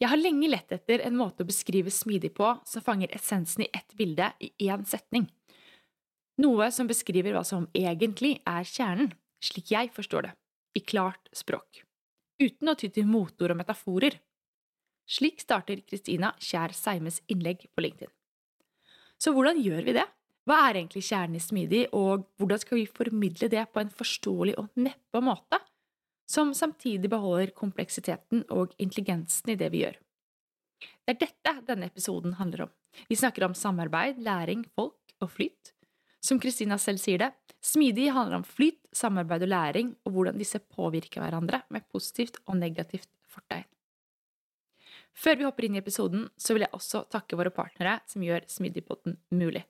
Jeg har lenge lett etter en måte å beskrive smidig på som fanger essensen i ett bilde i én setning. Noe som beskriver hva som egentlig er kjernen, slik jeg forstår det, i klart språk, uten å ty til motord og metaforer. Slik starter Kristina Kjær Seimes innlegg på LinkedIn. Så hvordan gjør vi det? Hva er egentlig kjernen i smidig, og hvordan skal vi formidle det på en forståelig og neppe måte? Som samtidig beholder kompleksiteten og intelligensen i det vi gjør. Det er dette denne episoden handler om. Vi snakker om samarbeid, læring, folk og flyt. Som Kristina selv sier det, smidig handler om flyt, samarbeid og læring, og hvordan disse påvirker hverandre med positivt og negativt fortegn. Før vi hopper inn i episoden, så vil jeg også takke våre partnere som gjør Smidigpotten mulig.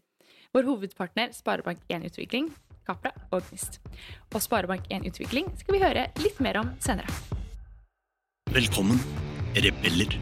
Vår hovedpartner Sparebank1 Utvikling Capra og Gnist. Og Sparebank1 Utvikling skal vi høre litt mer om senere. Velkommen, rebeller,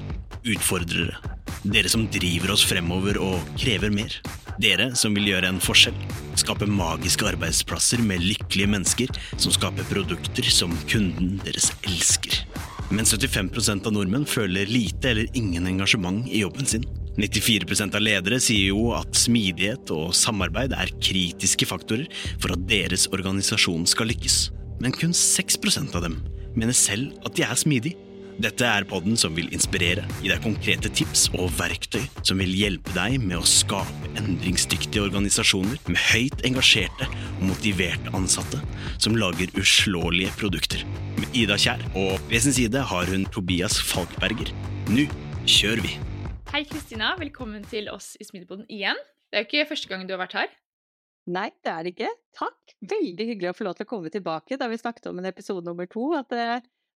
utfordrere. Dere som driver oss fremover og krever mer. Dere som vil gjøre en forskjell. Skape magiske arbeidsplasser med lykkelige mennesker som skaper produkter som kunden deres elsker. Men 75% av nordmenn føler lite eller ingen engasjement i jobben sin. 94% av ledere sier jo at smidighet og samarbeid er kritiske faktorer for at deres organisasjon skal lykkes. Men kun 6% av dem mener selv at de er smidige. Dette er podden som vil inspirere, gi deg konkrete tips og verktøy som vil hjelpe deg med å skape endringsdyktige organisasjoner med høyt engasjerte og motiverte ansatte som lager uslåelige produkter. Med Ida Kjær og ved sin side har hun Tobias Falkberger. Nå kjører vi! Hei, Kristina. Velkommen til oss i Smidigpoden igjen. Det er jo ikke første gang du har vært her. Nei, det er det ikke. Takk. Veldig hyggelig å få lov til å komme tilbake. Da vi snakket om en episode nummer to, at det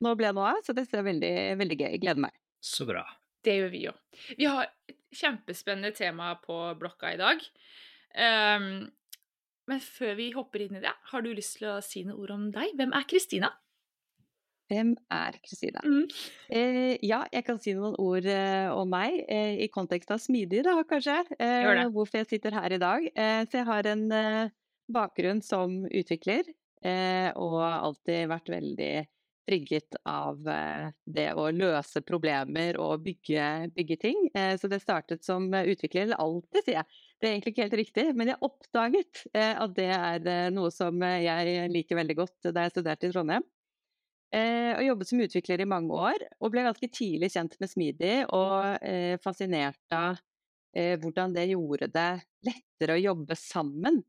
nå ble noe av. Så det er veldig, veldig gøy. Jeg gleder meg. Så bra. Det gjør vi jo. Vi har et kjempespennende tema på blokka i dag. Um, men før vi hopper inn i det, har du lyst til å si noen ord om deg? Hvem er Kristina? Hvem er Kristina? Mm. Eh, ja, jeg kan si noen ord eh, om meg, eh, i kontekst av smidig, da kanskje. Eh, hvorfor jeg sitter her i dag. Eh, så jeg har en eh, bakgrunn som utvikler, og har alltid vært veldig trigget av det å løse problemer og bygge, bygge ting. så det startet som utvikler, eller alltid, sier jeg. Det er egentlig ikke helt riktig, men jeg oppdaget at det er noe som jeg liker veldig godt da jeg studerte i Trondheim. Eh, og jobbet som utvikler i mange år, og ble ganske tidlig kjent med Smidig og eh, fascinert av eh, hvordan det gjorde det lettere å jobbe sammen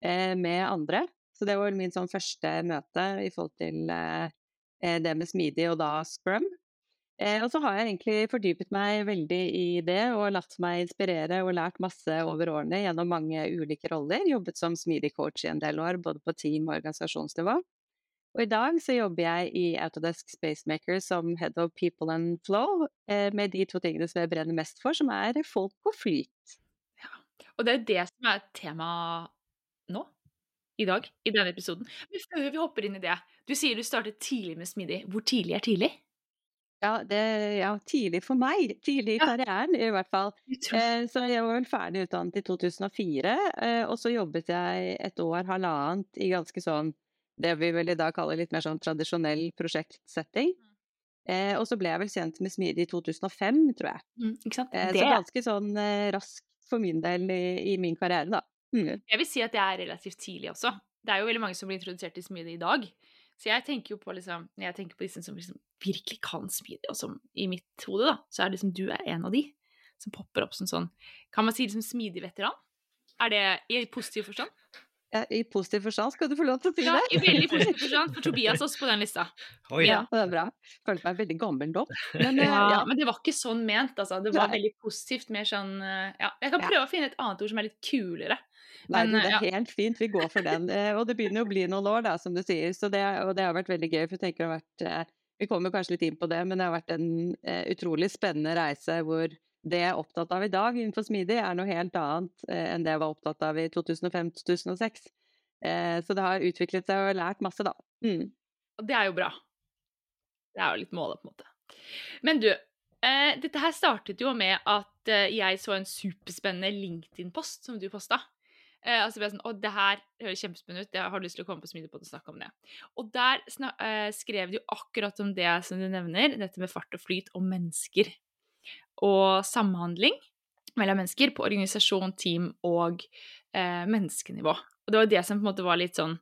eh, med andre. Så det var min sånn første møte i forhold til eh, eh, det med Smidig og da Scrum. og så har jeg egentlig fordypet meg veldig i det og latt meg inspirere og lært masse over årene gjennom mange ulike roller. Jobbet som Smidig coach i en del år, både på team- og organisasjonsnivå. Og i dag så jobber jeg i Autodesk Spacemaker som head of people and flow, eh, med de to tingene som jeg brenner mest for, som er folk og flyt. Ja, og det er det som er temaet nå, i dag, i denne episoden. Men før vi hopper inn i det, du sier du startet tidlig med smidig. Hvor tidlig er tidlig? Ja, det, ja, tidlig for meg. Tidlig i karrieren, i hvert fall. Eh, så jeg var vel ferdig utdannet i 2004, eh, og så jobbet jeg et år, halvannet, i ganske sånn det vi vel i dag kaller litt mer sånn tradisjonell prosjektsetting. Mm. Eh, og så ble jeg vel kjent med Smidig i 2005, tror jeg. Mm, eh, så ganske sånn eh, raskt for min del i, i min karriere, da. Mm. Jeg vil si at det er relativt tidlig også. Det er jo veldig mange som blir introdusert til Smidig i dag. Så jeg tenker jo på liksom, når jeg tenker på disse som liksom virkelig kan Smidig, og som i mitt hode, da, så er det liksom du er en av de som popper opp som sånn Kan man si liksom smidig veteran? Er det i positiv forstand? I positiv forstand skal du få lov til å si ja, det. Ja, i veldig positiv forstand, for Tobias også på den lista. Oh, ja. ja. det er bra. Følte meg veldig gammel nå. Men, ja, ja, men det var ikke sånn ment, altså. Det var Nei. veldig positivt, mer sånn eh, Ja, jeg kan prøve å finne et annet ord som er litt kulere. Men, Nei, det er helt fint, vi går for den. Eh, og det begynner å bli noen år, da, som du sier, så det, og det har vært veldig gøy. For jeg tenker det har vært eh, Vi kommer kanskje litt inn på det, men det har vært en utrolig spennende reise hvor det jeg er opptatt av i dag innenfor smidig, er noe helt annet eh, enn det jeg var opptatt av i 2005-2006. Eh, så det har utviklet seg og lært masse, da. Mm. Og det er jo bra. Det er jo litt målet, på en måte. Men du, eh, dette her startet jo med at eh, jeg så en superspennende LinkedIn-post som du posta. Eh, altså ble jeg sånn Å, det her høres kjempespennende ut, jeg har lyst til å komme på Smidigpod og snakke om det. Og der eh, skrev du akkurat om det som du nevner, dette med fart og flyt og mennesker. og samhandling mellom mennesker på organisasjon, team og eh, menneskenivå. Og det var det som på en måte var litt sånn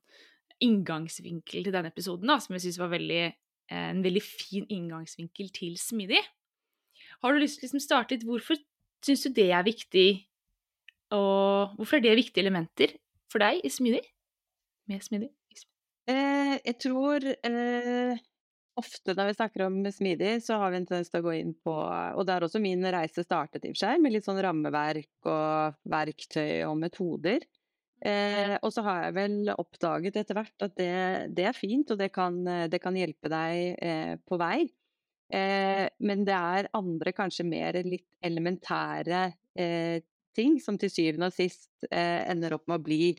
inngangsvinkel til denne episoden, da, som jeg syns var veldig, eh, en veldig fin inngangsvinkel til smidig. Har du lyst til å liksom starte litt Hvorfor syns du det er viktig, og hvorfor er det viktige elementer for deg i smidig? Med smoothie? Eh, jeg tror eh, ofte når vi snakker om smidig, så har vi en tendens til å gå inn på Og det er også min reise startet i og for seg, med litt sånn rammeverk og verktøy og metoder. Eh, og så har jeg vel oppdaget etter hvert at det, det er fint, og det kan, det kan hjelpe deg eh, på vei. Eh, men det er andre, kanskje mer litt elementære eh, ting som til syvende og sist eh, ender opp med å bli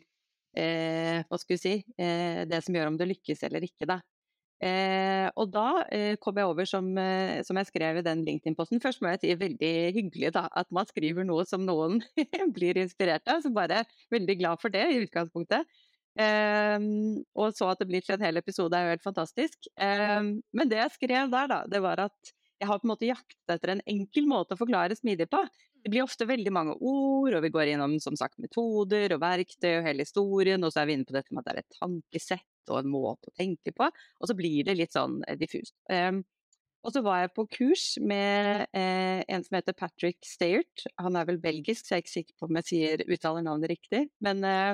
eh, hva skal si, det som gjør om det lykkes eller ikke. Da. Eh, og da eh, kom jeg over, som, eh, som jeg skrev i den LinkedIn-posten Først må jeg si veldig hyggelig da, at man skriver noe som noen blir inspirert av. Så bare veldig glad for det i utgangspunktet. Og så at det blir til en hel episode er jo helt fantastisk. Men det jeg skrev der, da, det var at jeg har på en måte jaktet etter en enkel måte å forklare smidig på. Det blir ofte veldig mange ord, og vi går gjennom som sagt metoder og verktøy og hele historien, og så er vi inne på dette med at det er et tankesett og en måte å tenke på. Og så blir det litt sånn eh, diffust. Um, og så var jeg på kurs med eh, en som heter Patrick Stayert. Han er vel belgisk, så jeg er ikke sikker på om jeg sier, uttaler navnet riktig. Men eh,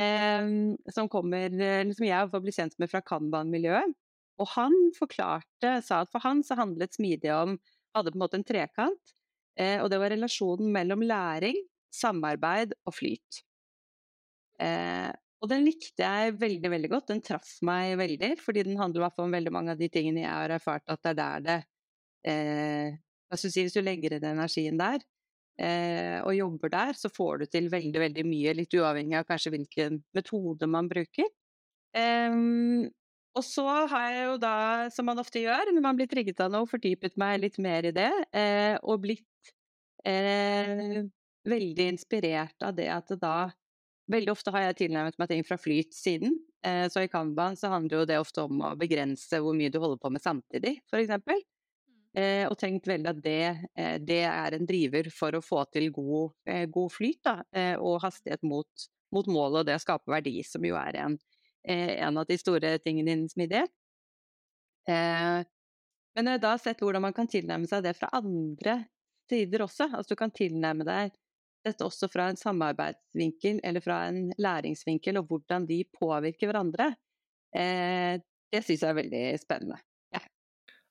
eh, som kommer, som jeg får bli kjent med fra Kanban-miljøet. Og han forklarte, sa at for han så handlet smidig om Hadde på en måte en trekant. Eh, og det var relasjonen mellom læring, samarbeid og flyt. Eh, og den likte jeg veldig, veldig godt. Den traff meg veldig, fordi den handler om veldig mange av de tingene jeg har erfart at det er der det eh, hva skal du si, Hvis du legger inn energien der, eh, og jobber der, så får du til veldig, veldig mye, litt uavhengig av kanskje hvilken metode man bruker. Eh, og så har jeg jo da, som man ofte gjør når man blir trigget av noe, fordypet meg litt mer i det, eh, og blitt eh, veldig inspirert av det at det da Veldig ofte har jeg tilnærmet meg ting fra flyt-siden. Eh, så i Kanban så handler jo det ofte om å begrense hvor mye du holder på med samtidig, f.eks. Mm. Eh, og tenkt veldig at det, eh, det, er en driver for å få til god, eh, god flyt da, eh, og hastighet mot, mot, målet, og det å skape verdi, som jo er en, en av de store tingene innen smidighet. men jeg har da sett hvordan man kan tilnærme seg det fra andre sider også. Altså du kan tilnærme deg dette også fra en samarbeidsvinkel eller fra en læringsvinkel, og hvordan de påvirker hverandre, eh, det syns jeg er veldig spennende. Ja.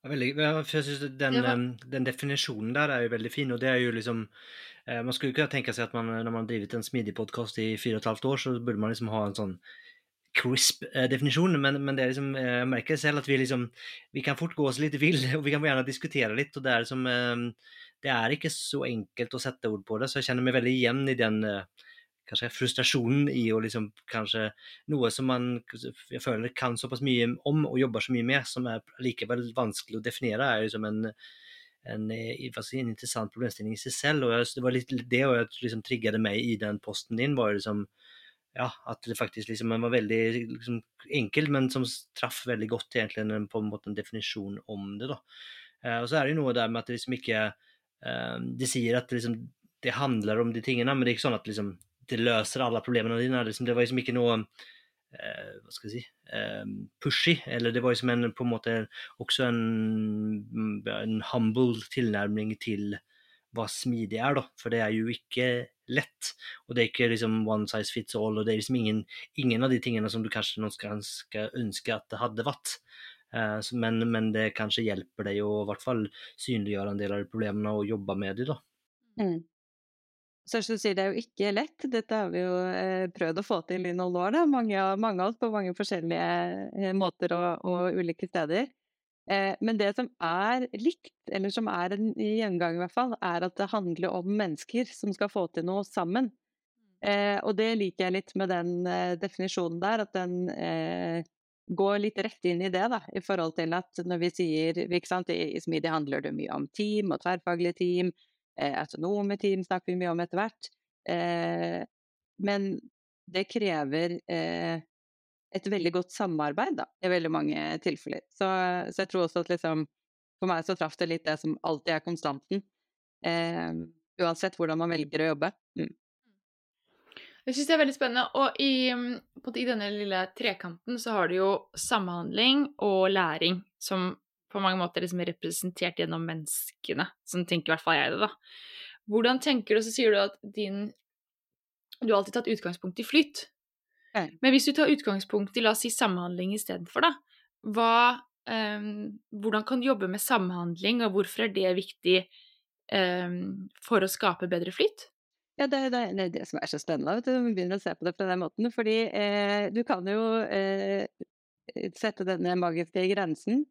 Veldig, jeg synes den, den, definisjonen der er jo veldig fin, og det er jo liksom eh, Man skulle ikke tenke seg at man, når man har drevet en smidig podkast i fire og et halvt år, så burde man liksom ha en sånn crisp eh, definisjon, men, men, det er liksom, jeg merker selv at vi liksom Vi kan fort gå oss litt vill, og vi kan gjerne diskutere litt, og det er liksom det er ikke så enkelt å sette ord på det, så jeg kjenner meg veldig igjen i den eh, kanskje frustrasjonen i å liksom kanskje Noe som man jeg føler kan såpass mye om og jobber så mye med, som er likevel vanskelig å definere, er liksom en, en, eh, en interessant problemstilling i seg selv. og Det var litt det og jeg liksom trigget meg i den posten din. var liksom ja, at det faktisk liksom var veldig liksom, enkelt, men som traff veldig godt egentlig på en måte en definisjon om det. da. Eh, og så er det jo noe der med at det liksom ikke eh, de sier at liksom, det handler om de tingene, men det er ikke sånn at liksom, det løser alle problemene dine. Liksom, det var liksom ikke noe eh, hva skal jeg si eh, pushy, eller det var liksom en, på en måte også en, en humble tilnærming til hva smidig er, da. For det er jo ikke lett. Og det er ikke liksom one size fits all, og det er liksom ingen, ingen av de tingene som du kanskje noen skal, skal ønske at det hadde vært. Eh, men, men, det kanskje hjelper deg å i hvert fall synliggjøre en del av de problemene og jobbe med dem. da. Mm. Så du sier, det er jo ikke lett. Dette har vi jo eh, prøvd å få til i noen år. Da. Mange, mange av oss på mange forskjellige eh, måter og, og, ulike steder. Eh, men det som er likt, eller som er en gjengang i hvert fall, er at det handler om mennesker som skal få til noe sammen. Mm. Eh, og det liker jeg litt med den eh, definisjonen der, at den går litt rett inn i det, da, i forhold til at når vi sier ikke sant, I Smidig handler det mye om team og tverrfaglige team. Autonome team snakker vi mye om etter hvert. Men det krever et veldig godt samarbeid da, i veldig mange tilfeller. Så, så jeg tror også at liksom, for meg så traff det litt det som alltid er konstanten. Eh, uansett hvordan man velger å jobbe. Mm. Jeg syns det er veldig spennende. Og i, på, i, denne lille trekanten så har du jo samhandling og læring som på mange måter liksom er representert gjennom menneskene. Sånn tenker i hvert fall jeg det, da. Hvordan tenker du, så sier du at din Du har alltid tatt utgangspunkt i flyt. Men hvis du tar utgangspunkt i la oss si samhandling istedenfor, da, hva, um, hvordan kan du jobbe med samhandling, og hvorfor er det viktig um, for å skape bedre flyt? Ja, det, det, det, er det som er så spennende, vet du, når vi begynner å se på det på den måten. Fordi eh, du kan jo eh, sette denne magiske grensen.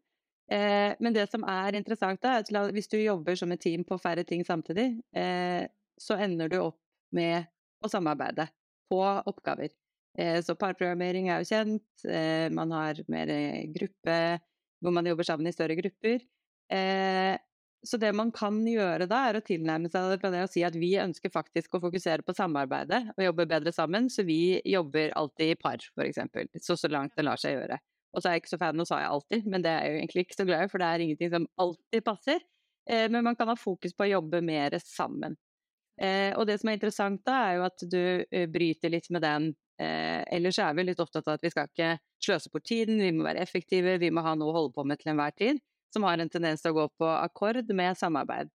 Eh, men det som er interessant, da, er at hvis du jobber som et team på færre ting samtidig, eh, så ender du opp med å samarbeide på oppgaver. Eh, så parprogrammering er jo kjent. Eh, man har mer gruppe hvor man jobber sammen i større grupper. Så det man kan gjøre da, er å tilnærme seg det på det å si at vi ønsker faktisk å fokusere på samarbeidet og jobbe bedre sammen, så vi jobber alltid i par, f.eks. Så så langt det lar seg gjøre. Og så er jeg ikke så fan, nå sa jeg alltid, men det er jeg jo egentlig ikke så glad i, for det er ingenting som alltid passer. Eh, men man kan ha fokus på å jobbe mer sammen. Eh, og det som er interessant da, er jo at du eh, bryter litt med den Ellers er vi litt opptatt av at vi skal ikke sløse bort tiden, vi må være effektive, vi må ha noe å holde på med til enhver tid som har en tendens til å gå på akkord med samarbeid.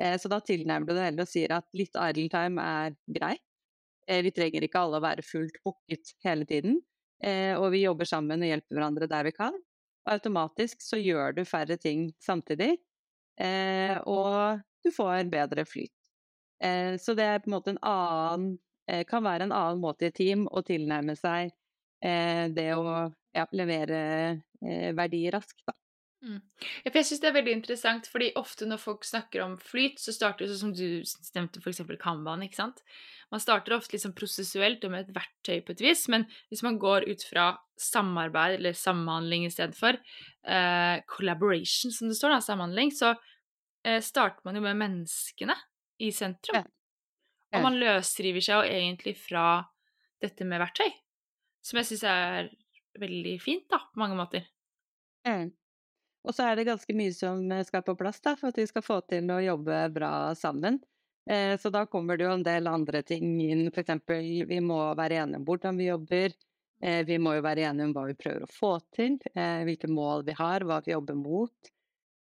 Eh, så da tilnærmer du deg heller og sier at litt idle time er greit. Eh, vi trenger ikke alle å være fullt booket hele tiden, eh, og vi jobber sammen og hjelper hverandre der vi kan. Og automatisk så gjør du færre ting samtidig, og du får bedre flyt. Så det er på en måte en annen Kan være en annen måte i et team å tilnærme seg det å ja, levere verdi raskt, da. Mm. Jeg synes det er veldig interessant, fordi ofte når folk snakker om flyt, så starter det sånn som du stemte f.eks. Kanban, ikke sant. Man starter ofte liksom prosessuelt og med et verktøy på et vis, men hvis man går ut fra samarbeid eller samhandling i stedet for uh, collaboration, som det står, da, samhandling, så eh, starter man jo med menneskene i sentrum. Ja. Og man løsriver seg jo egentlig fra dette med verktøy, som jeg syns er veldig fint, da, på mange måter. Mm. Og så er det ganske mye som eh, skal på plass da, for at vi skal få til å jobbe bra sammen. Eh, så da kommer det jo en del andre ting inn, f.eks. vi må være enige om hvordan vi jobber. Eh, vi må jo være enige om hva vi prøver å få til, eh, hvilke mål vi har, hva vi jobber mot.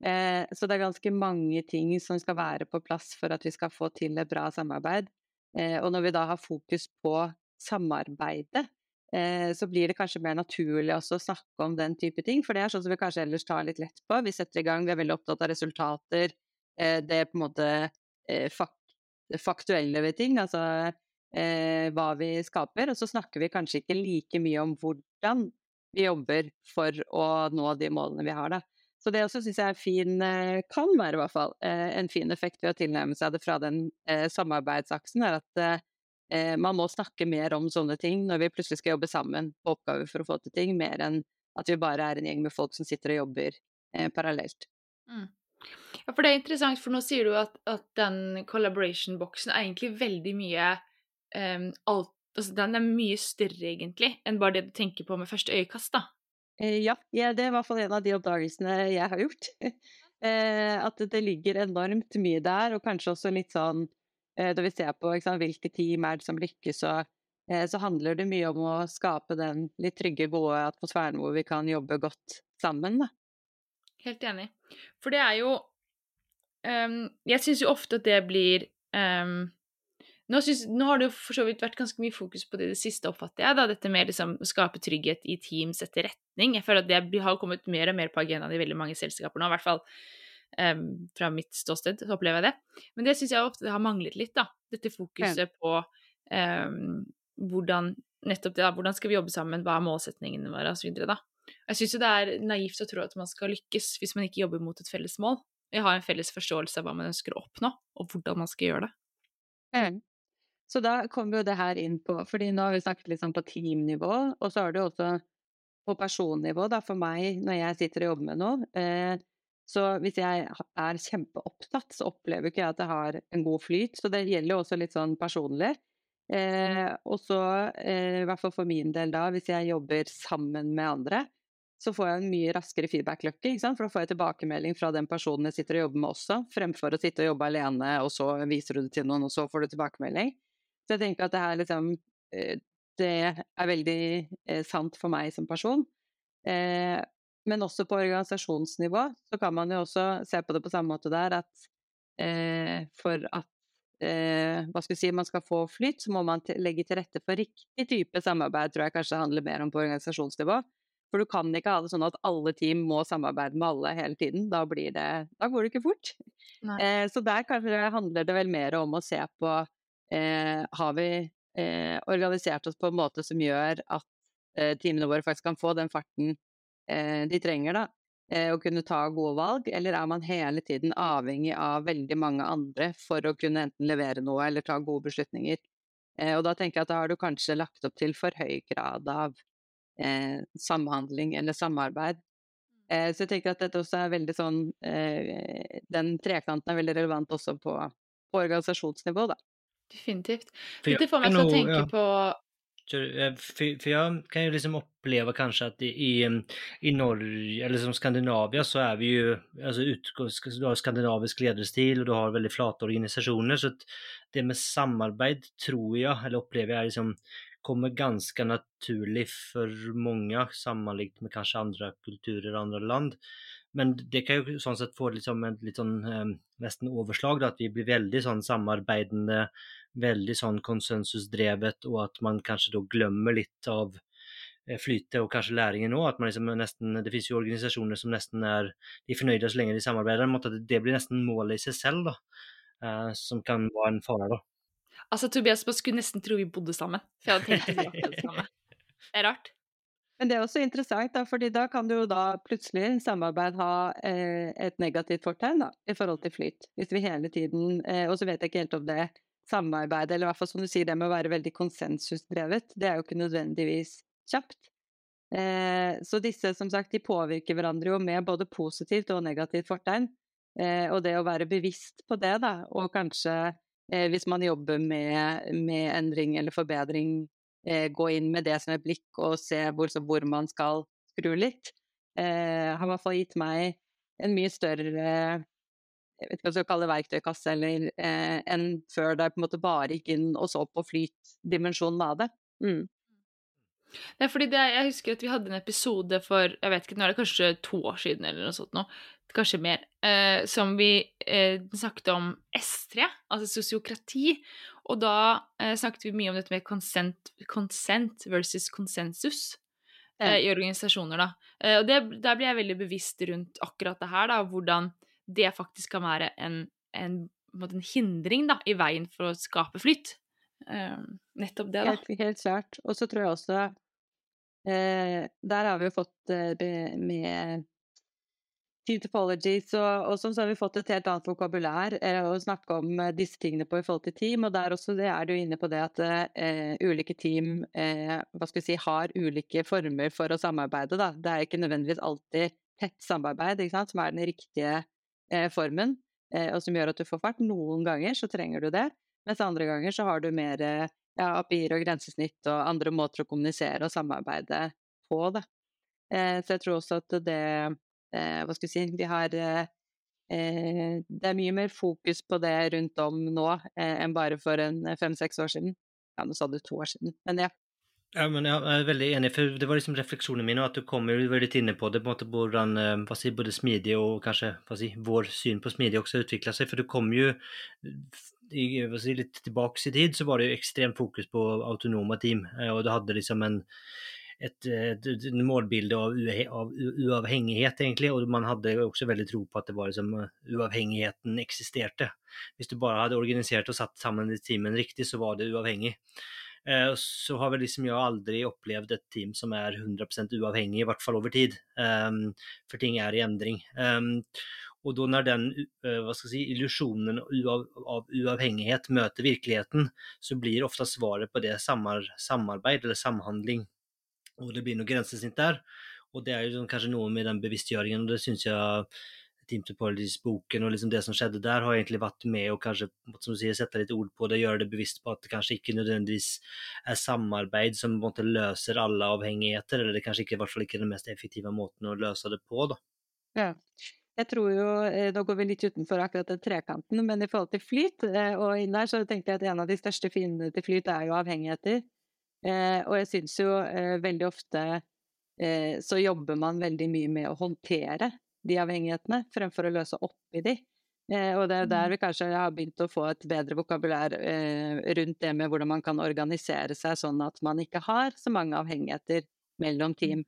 Eh, så det er ganske mange ting som skal være på plass for at vi skal få til et bra samarbeid. Eh, og når vi da har fokus på samarbeidet, Eh, så blir det kanskje mer naturlig også å snakke om den type ting. For det er sånn som vi kanskje ellers tar litt lett på. Vi setter i gang, vi er veldig opptatt av resultater. Eh, det er på en måte faktuelle ved ting, altså hva vi skaper. Og så snakker vi kanskje ikke like mye om hvordan vi jobber for å nå de målene vi har, da. Så det også syns jeg er fin, kan være i hvert fall, en fin effekt ved å tilnærme seg det fra den samarbeidsaksen, er at eh, man må snakke mer om sånne ting når vi plutselig skal jobbe sammen på oppgaver for å få til ting, mer enn at vi bare er en gjeng med folk som sitter og jobber eh, parallelt. Mm. Ja, for det er interessant, for nå sier du at, at den collaboration-boksen er egentlig veldig mye um, alt, altså Den er mye større, egentlig, enn bare det du tenker på med første øyekast, da. Eh, ja, ja, det er i hvert fall en av de oppdagelsene jeg har gjort. eh, at det ligger enormt mye der, og kanskje også litt sånn Da når vi ser på sant, hvilke team er det som lykkes, eh, så, handler det mye om å skape den litt trygge, gode atmosfæren hvor vi kan jobbe godt sammen. Da. Helt enig. For det er jo um, Jeg syns jo ofte at det blir um, nå, synes, nå, har det jo for så vidt vært ganske mye fokus på det det siste, oppfatter jeg. da, Dette med liksom, å skape trygghet i teams etter retning. Jeg føler at det har kommet mer og mer på agendaen i veldig mange selskaper nå. I hvert fall Um, fra mitt ståsted så opplever jeg det. Men det syns jeg ofte har manglet litt, da. Dette fokuset ja. på um, hvordan nettopp det, da, hvordan skal vi jobbe sammen, hva er målsetningene våre, osv. Jeg syns jo det er naivt å tro at man skal lykkes hvis man ikke jobber mot et felles mål. Vi har en felles forståelse av hva man ønsker å oppnå, og hvordan man skal gjøre det. Mm. Så da kommer jo det her inn på fordi nå har vi snakket litt sånn på teamnivå, og så har du også på personnivå, da, for meg når jeg sitter og jobber med noe. Eh, så hvis jeg er kjempeopptatt, så opplever ikke jeg at jeg har en god flyt. Så det gjelder jo også litt sånn personlig. Eh, og så, eh, i hvert fall for min del da, hvis jeg jobber sammen med andre, så får jeg en mye raskere feedback-løkke, for da får jeg tilbakemelding fra den personen jeg sitter og jobber med også, fremfor å sitte og jobbe alene, og så viser du det til noen, og så får du tilbakemelding. Så jeg tenker at det her liksom eh, Det er veldig eh, sant for meg som person. Eh, men også på organisasjonsnivå så kan man jo også se på det på samme måte der at for at hva skal vi si, man skal få flyt, så må man legge til rette for riktig type samarbeid, tror jeg kanskje det handler mer om på organisasjonsnivå. For du kan ikke ha det sånn at alle team må samarbeide med alle hele tiden. Da, det, da går det ikke fort. Eh, så der kanskje handler det vel mer om å se på Har vi eh, organisert oss på en måte som gjør at eh, teamene våre faktisk kan få den farten eh, de trenger, da? Eh, å kunne ta gode valg, eller er man hele tiden avhengig av veldig mange andre for å kunne enten levere noe eller ta gode beslutninger? og da tenker jeg at da har du kanskje lagt opp til for høy grad av eh, samhandling eller samarbeid. Eh, så jeg tenker at dette også er veldig sånn eh, Den trekanten er veldig relevant også på, på organisasjonsnivå, da. Definitivt. Dette får meg til å tenke på Eh, för, för jag kan ju liksom uppleva kanske att i, i Norge, eller som Skandinavia så är vi ju, alltså utgå, du har skandinavisk ledarstil och du har väldigt flata organisationer så att det med samarbete tror jag, eller upplever jag liksom kommer ganska naturligt för många sammenlignet med kanske andra kulturer, andra land. Men det kan jo sånn sett få liksom et litt sånn eh, nesten overslag, da, at vi blir veldig sånn samarbeidende veldig sånn konsensusdrevet, og at man kanskje da glemmer litt av eh, flytet og kanskje læringen òg. At man liksom nesten, det finnes jo organisasjoner som nesten er de er fornøyde så lenge de samarbeider. At det blir nesten målet i seg selv, da, uh, som kan være en fare. da. Altså, Tobias, man skulle nesten tro vi bodde sammen. For jeg hadde tenkt akkurat det samme. Det er rart. Men det er også interessant, da, fordi da kan du jo da plutselig samarbeid ha eh, et negativt fortegn da, i forhold til flyt. Hvis vi hele tiden eh, Og så vet jeg ikke helt om det samarbeidet, eller i hvert fall som du sier, det med å være veldig konsensusdrevet, det er jo ikke nødvendigvis kjapt. Eh, så disse, som sagt, de påvirker hverandre jo med både positivt og negativt fortegn. Eh, og det å være bevisst på det, da, og kanskje eh, hvis man jobber med, med endring eller forbedring, eh, gå inn med det som et blikk og se hvor, hvor man skal skru litt, eh, har i hvert fall gitt meg en mye større jeg vet ikke hva jeg skal kalle verktøykasse, eller eh, enn før da jeg på en måte bare gikk inn og så på flytdimensjonen av det. Mm. Det er fordi det, Jeg husker at vi hadde en episode for jeg vet ikke, nå er det kanskje to år siden, eller noe sånt nå, kanskje mer, eh, som vi eh, snakket om S3, altså sosiokrati. Og da eh, snakket vi mye om dette med consent, consent versus konsensus. Eh, I organisasjoner, da. Eh, og det, der blir jeg veldig bevisst rundt akkurat det her, da, hvordan det faktisk kan være en, en, en hindring da, i veien for å skape flyt. Uh, nettopp det, da. Helt, helt klart. Og så tror jeg også uh, Der har vi jo fått uh, med Team Topologies, og, og så har vi fått et helt annet vokabulær eh, å snakke om disse tingene på i forhold til team. Og der også det er du inne på det at ulike team hva skal vi si, har ulike former for å samarbeide. Da. Det er ikke nødvendigvis alltid tett samarbeid som er den riktige eh, formen, eh, og som gjør at du får fart. Noen ganger så trenger du det, mens andre ganger så har du mer ja, API-er og grensesnitt og andre måter å kommunisere og samarbeide på. Da. Eh, så jeg tror også at det eh, Hva skal vi si Vi har eh, Det er mye mer fokus på det rundt om nå eh, enn bare for en fem-seks år siden. Ja, nå sa du to år siden, men ja. Ja, men jeg er veldig enig, for det var liksom refleksjonen min, og at du kommer du var inne på det, på en måte hvordan si, både smidig og kanskje si, vår syn på smidig også utvikla seg. For du kom jo si, litt tilbake i tid, så var det jo ekstremt fokus på autonome team. Eh, og Du hadde liksom en et, et, et målbilde av, av, uavhengighet, egentlig. Og man hadde også veldig tro på at det var liksom, uavhengigheten eksisterte. Hvis du bare hadde organisert og satt sammen i teamen riktig, så var det uavhengig. Eh, så har vel liksom jeg aldri opplevd et team som er 100% uavhengig, i hvert fall over tid. Um, for ting er i endring. Um, og da når den uh, hva si, illusjonen av, av uavhengighet møter virkeligheten, så blir ofte svaret på det samar, samarbeid eller samhandling. Og det blir noe grensesnitt der. Og det er jo sånn, kanskje noe med den bevisstgjøringen, og det syns jeg Team Topologies-boken og liksom det som skjedde der, har egentlig vært med å kanskje som du sier, sette litt ord på det, gjøre det bevisst på at det kanskje ikke nødvendigvis er samarbeid som på en måte løser alle avhengigheter, eller det kanskje ikke, i hvert fall ikke den mest effektive måten å løse det på. da. Ja. Jeg tror jo, eh, Nå går vi litt utenfor akkurat den trekanten, men i forhold til flyt eh, og inn der, så tenkte jeg at en av de største fiendene til flyt er jo avhengigheter. Eh, og jeg syns jo veldig ofte så jobber man veldig mye med å håndtere de avhengighetene, fremfor å løse opp i de. og det er der mm. vi kanskje har begynt å få et bedre vokabulær rundt det med hvordan man kan organisere seg sånn at man ikke har så mange avhengigheter mellom mm. team.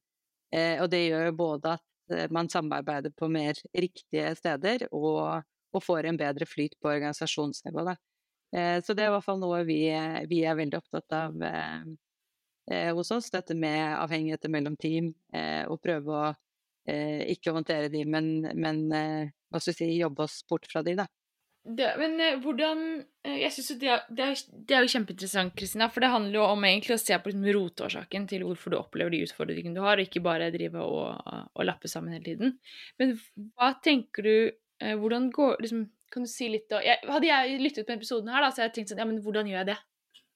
og det gjør jo både at Eh, man samarbeider på mer riktige steder og, og får en bedre flyt på organisasjonsnivå. Da. Eh, så det er i hvert fall noe vi, vi er veldig opptatt av eh, eh hos oss. Dette med avhengigheter mellom team, eh, og prøve å eh, ikke håndtere de, men, men hva skal vi si, jobbe oss bort fra de, da. Det, men hvordan Jeg synes jo det, det, er, det, er jo kjempeinteressant, Kristina. For det handler jo om egentlig å se på liksom, rotårsaken til hvorfor du opplever de utfordringene du har, og ikke bare drive og, og lappe sammen hele tiden. Men hva tenker du Hvordan går liksom, Kan du si litt jeg, Hadde jeg lyttet på episoden her, da, så hadde jeg tenkt sånn Ja, men hvordan gjør jeg det?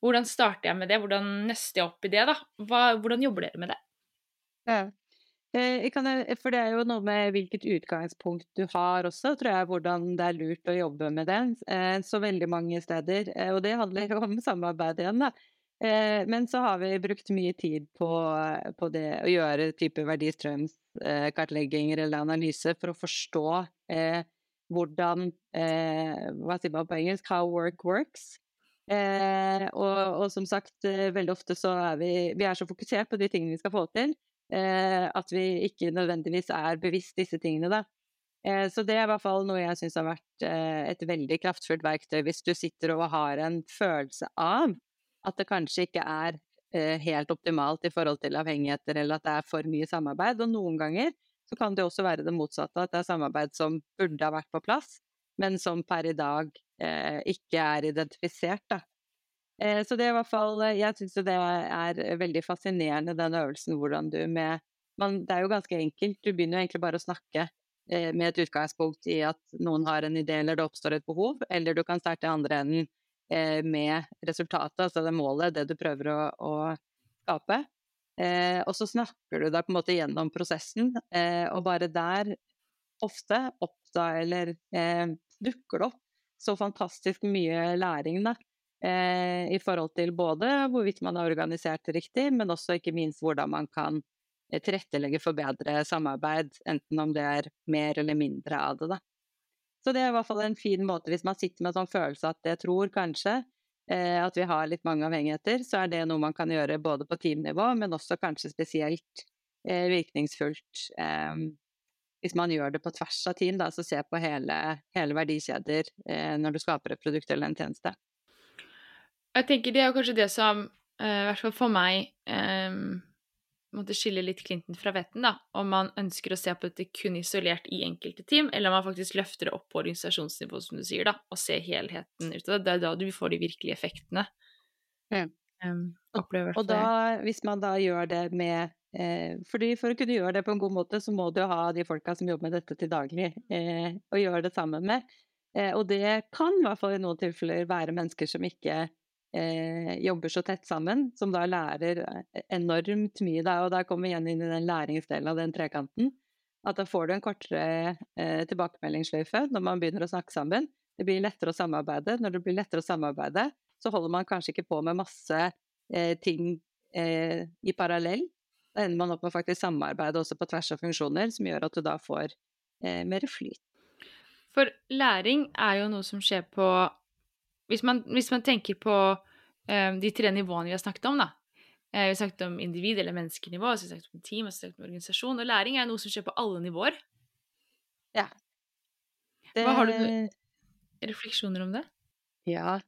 Hvordan starter jeg med det? Hvordan nøster jeg opp i det? da? Hva, hvordan jobber dere med det? Ja. Eh, kan, for det er jo noe med hvilket utgangspunkt du har også, tror jeg, hvordan det er lurt å jobbe med det. Eh, så veldig mange steder. Eh, og det handler jo om samarbeid igjen, da. Men så har vi brukt mye tid på, på det å gjøre type verdistrømskartlegginger eller analyse for å forstå eh, hvordan eh, Hva sier man på engelsk? How work works. Eh, og, og, som sagt, veldig ofte så er vi, vi er så fokusert på de tingene vi skal få til, Eh, at vi ikke nødvendigvis er bevisst disse tingene, da. Eh, så det er i hvert fall noe jeg syns har vært eh, et veldig kraftfullt verktøy, hvis du sitter og har en følelse av at det kanskje ikke er helt optimalt i forhold til avhengigheter, eller at det er for mye samarbeid. Og noen ganger så kan det også være det motsatte, at det er samarbeid som burde ha vært på plass, men som per i dag eh, ikke er identifisert. Da. Eh, så det er i hvert fall eh, Jeg syns det er veldig fascinerende, den øvelsen hvordan du med man, Det er jo ganske enkelt. Du begynner jo egentlig bare å snakke eh, med et utgangspunkt i at noen har en idé eller det oppstår et behov, eller du kan starte i andre enden med resultatet, altså det målet, det du prøver å, å skape. Og så snakker du deg på en måte gjennom prosessen, og bare der ofte oppda eller dukker det opp så fantastisk mye læring, da eh, i forhold til både hvorvidt man har organisert riktig, men også ikke minst hvordan man kan eh, tilrettelegge for bedre samarbeid, enten om det er mer eller mindre av det. Da. Så det er i hvert fall en fin måte hvis man sitter med en sånn følelse at jeg tror kanskje eh, at vi har litt mange avhengigheter, så er det noe man kan gjøre både på teamnivå, men også kanskje spesielt eh, virkningsfullt eh, hvis man gjør det på tvers av team, da, så se på hele, hele verdikjeder eh, når du skaper et produkt eller en tjeneste. Jeg tenker det er kanskje det som, i hvert fall for meg, måtte skille litt klinten fra vetten, da. Om man ønsker å se på dette kun isolert i enkelte team, eller om man faktisk løfter det opp på organisasjonsnivå, som du sier, da, og ser helheten ut av det. Det er da du får de virkelige effektene. Ja. Um, og da, hvis man da gjør det med eh, fordi For å kunne gjøre det på en god måte, så må du ha de folka som jobber med dette til daglig, eh, og gjøre det sammen med. Eh, og det kan i hvert fall i noen tilfeller være mennesker som ikke eh, jobber så tett sammen, som da lærer eh, enormt mye. Da, og der kommer vi igjen inn i den læringsdelen av den trekanten. At da får du en kortere eh, tilbakemeldingssløyfe når man begynner å snakke sammen. Det blir lettere å samarbeide. Når det blir lettere å samarbeide, så holder man kanskje ikke på med masse eh, ting eh, i parallell. Da ender man opp med faktisk samarbeide også på tvers av funksjoner, som gjør at du da får eh, mer flyt. For læring er jo noe som skjer på hvis man, hvis man tenker på um, de tre nivåene vi har snakket om, da. Eh, vi har snakket om individ- eller menneskenivå, vi har snakket om team, vi har snakket om organisasjon. Og læring er noe som skjer på alle nivåer. Ja. Det... Hva har du refleksjoner om det? Ja,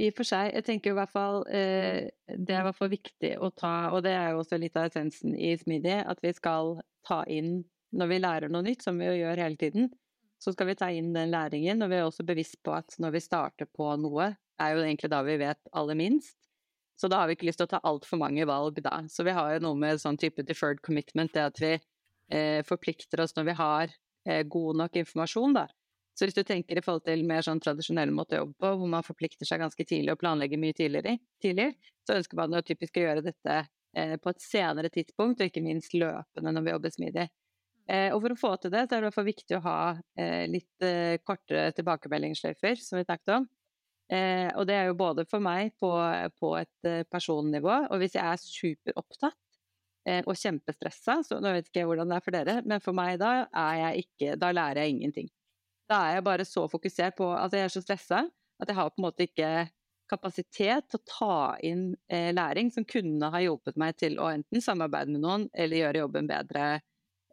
i og for seg. Jeg tenker i hvert fall eh, Det er i hvert fall viktig å ta, og det er jo også litt av essensen i Smidig, at vi skal ta inn når vi lærer noe nytt, som vi jo gjør hele tiden, så skal vi ta inn den læringen. Og vi er også bevisst på at når vi starter på noe, er jo egentlig da vi vet aller minst. Så da har vi ikke lyst til å ta altfor mange valg da. Så vi har jo noe med sånn type deferred commitment, det at vi eh, forplikter oss når vi har eh, god nok informasjon, da. Så hvis du tenker i forhold til mer sånn tradisjonell måte å jobbe på, hvor man forplikter seg ganske tidlig og planlegger mye tidligere, tidligere så ønsker man jo typisk å gjøre dette eh, på et senere tidspunkt, og ikke minst løpende når vi jobber smidig. Eh, og for å få til det, så er det i viktig å ha eh, litt eh, kortere tilbakemeldingssløyfer, som vi snakket om. Og det er jo både for meg på, på et personnivå, og hvis jeg er superopptatt og kjempestressa, så nå vet ikke jeg hvordan det er for dere, men for meg da er jeg ikke Da lærer jeg ingenting. Da er jeg bare så fokusert på at jeg er så stressa at jeg har på en måte ikke kapasitet til å ta inn læring som kunne ha hjulpet meg til å enten samarbeide med noen eller gjøre jobben bedre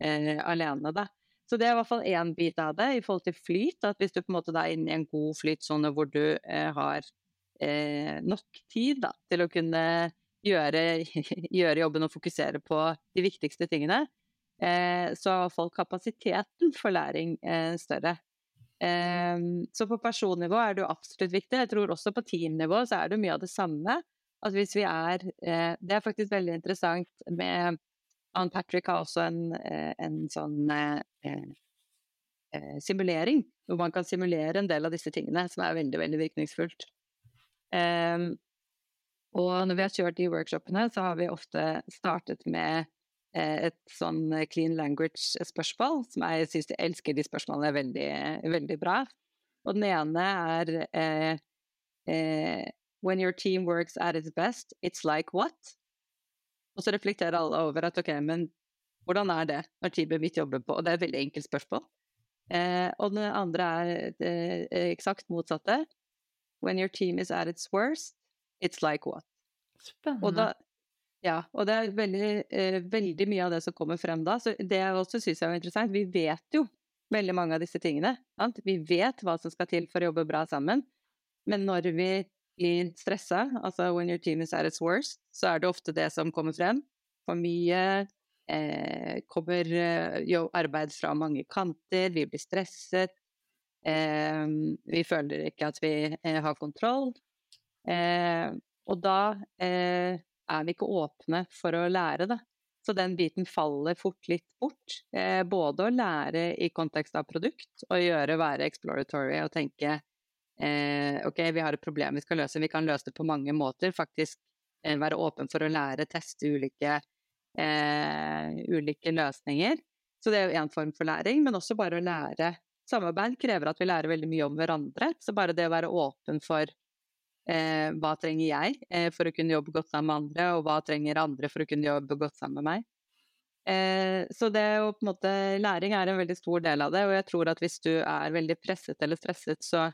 eh, alene. Da. Så det er i hvert fall én bit av det i forhold til flyt. At hvis du på en måte er inne i en god flytsone hvor du eh, har eh, nok tid da, til å kunne gjøre, gjøre, jobben og fokusere på de viktigste tingene, eh, så er i hvert fall kapasiteten for læring eh, større. Ehm, så på personnivå er det jo absolutt viktig. Jeg tror også på teamnivå så er det mye av det samme. At hvis vi er eh, Det er faktisk veldig interessant med Ann Patrick har også en, eh, en sånn eh, eh, simulering, hvor man kan simulere en del av disse tingene, som er veldig, veldig virkningsfullt. Um, og når vi har kjørt de workshopene, så har vi ofte startet med et sånn clean language-spørsmål, som jeg syns jeg elsker de spørsmålene veldig, veldig bra. Og den ene er eh, eh, When your team works at its best, it's like what? Og så reflekterer alle over at ok, men hvordan er det når teamet mitt jobber på Og det er et veldig enkelt spørsmål. Eh, og den andre er det eh, eksakt motsatte. When your team is at its worst, it's like what? Spennende. Og, da, ja, og det er veldig, eh, veldig, mye av det som kommer frem da. Så det jeg også syns er interessant. Vi vet jo veldig mange av disse tingene. Sant? Vi vet hva som skal til for å jobbe bra sammen. Men når vi blir stressa, altså when your team is at its worst, så er det ofte det som kommer frem. For mye eh, kommer eh, jo arbeid fra mange kanter, vi blir stresset. Eh, vi føler ikke at vi eh, har kontroll. Eh, og da eh, er vi ikke åpne for å lære det. Så den biten faller fort litt bort. både å lære i kontekst av produkt, og gjøre, være exploratory og tenke eh, ok, vi har et problem vi skal løse, vi kan løse det på mange måter. Faktisk eh, være åpen for å lære, teste ulike, eh, ulike løsninger. Så det er jo én form for læring, men også bare å lære. Samarbeid krever at vi lærer veldig mye om hverandre, så bare det å være åpen for eh, hva trenger jeg eh, for å kunne jobbe godt sammen med andre, og hva trenger andre for å kunne jobbe godt sammen med meg. Eh, så det å på en måte Læring er en veldig stor del av det, og jeg tror at hvis du er veldig presset eller stresset, så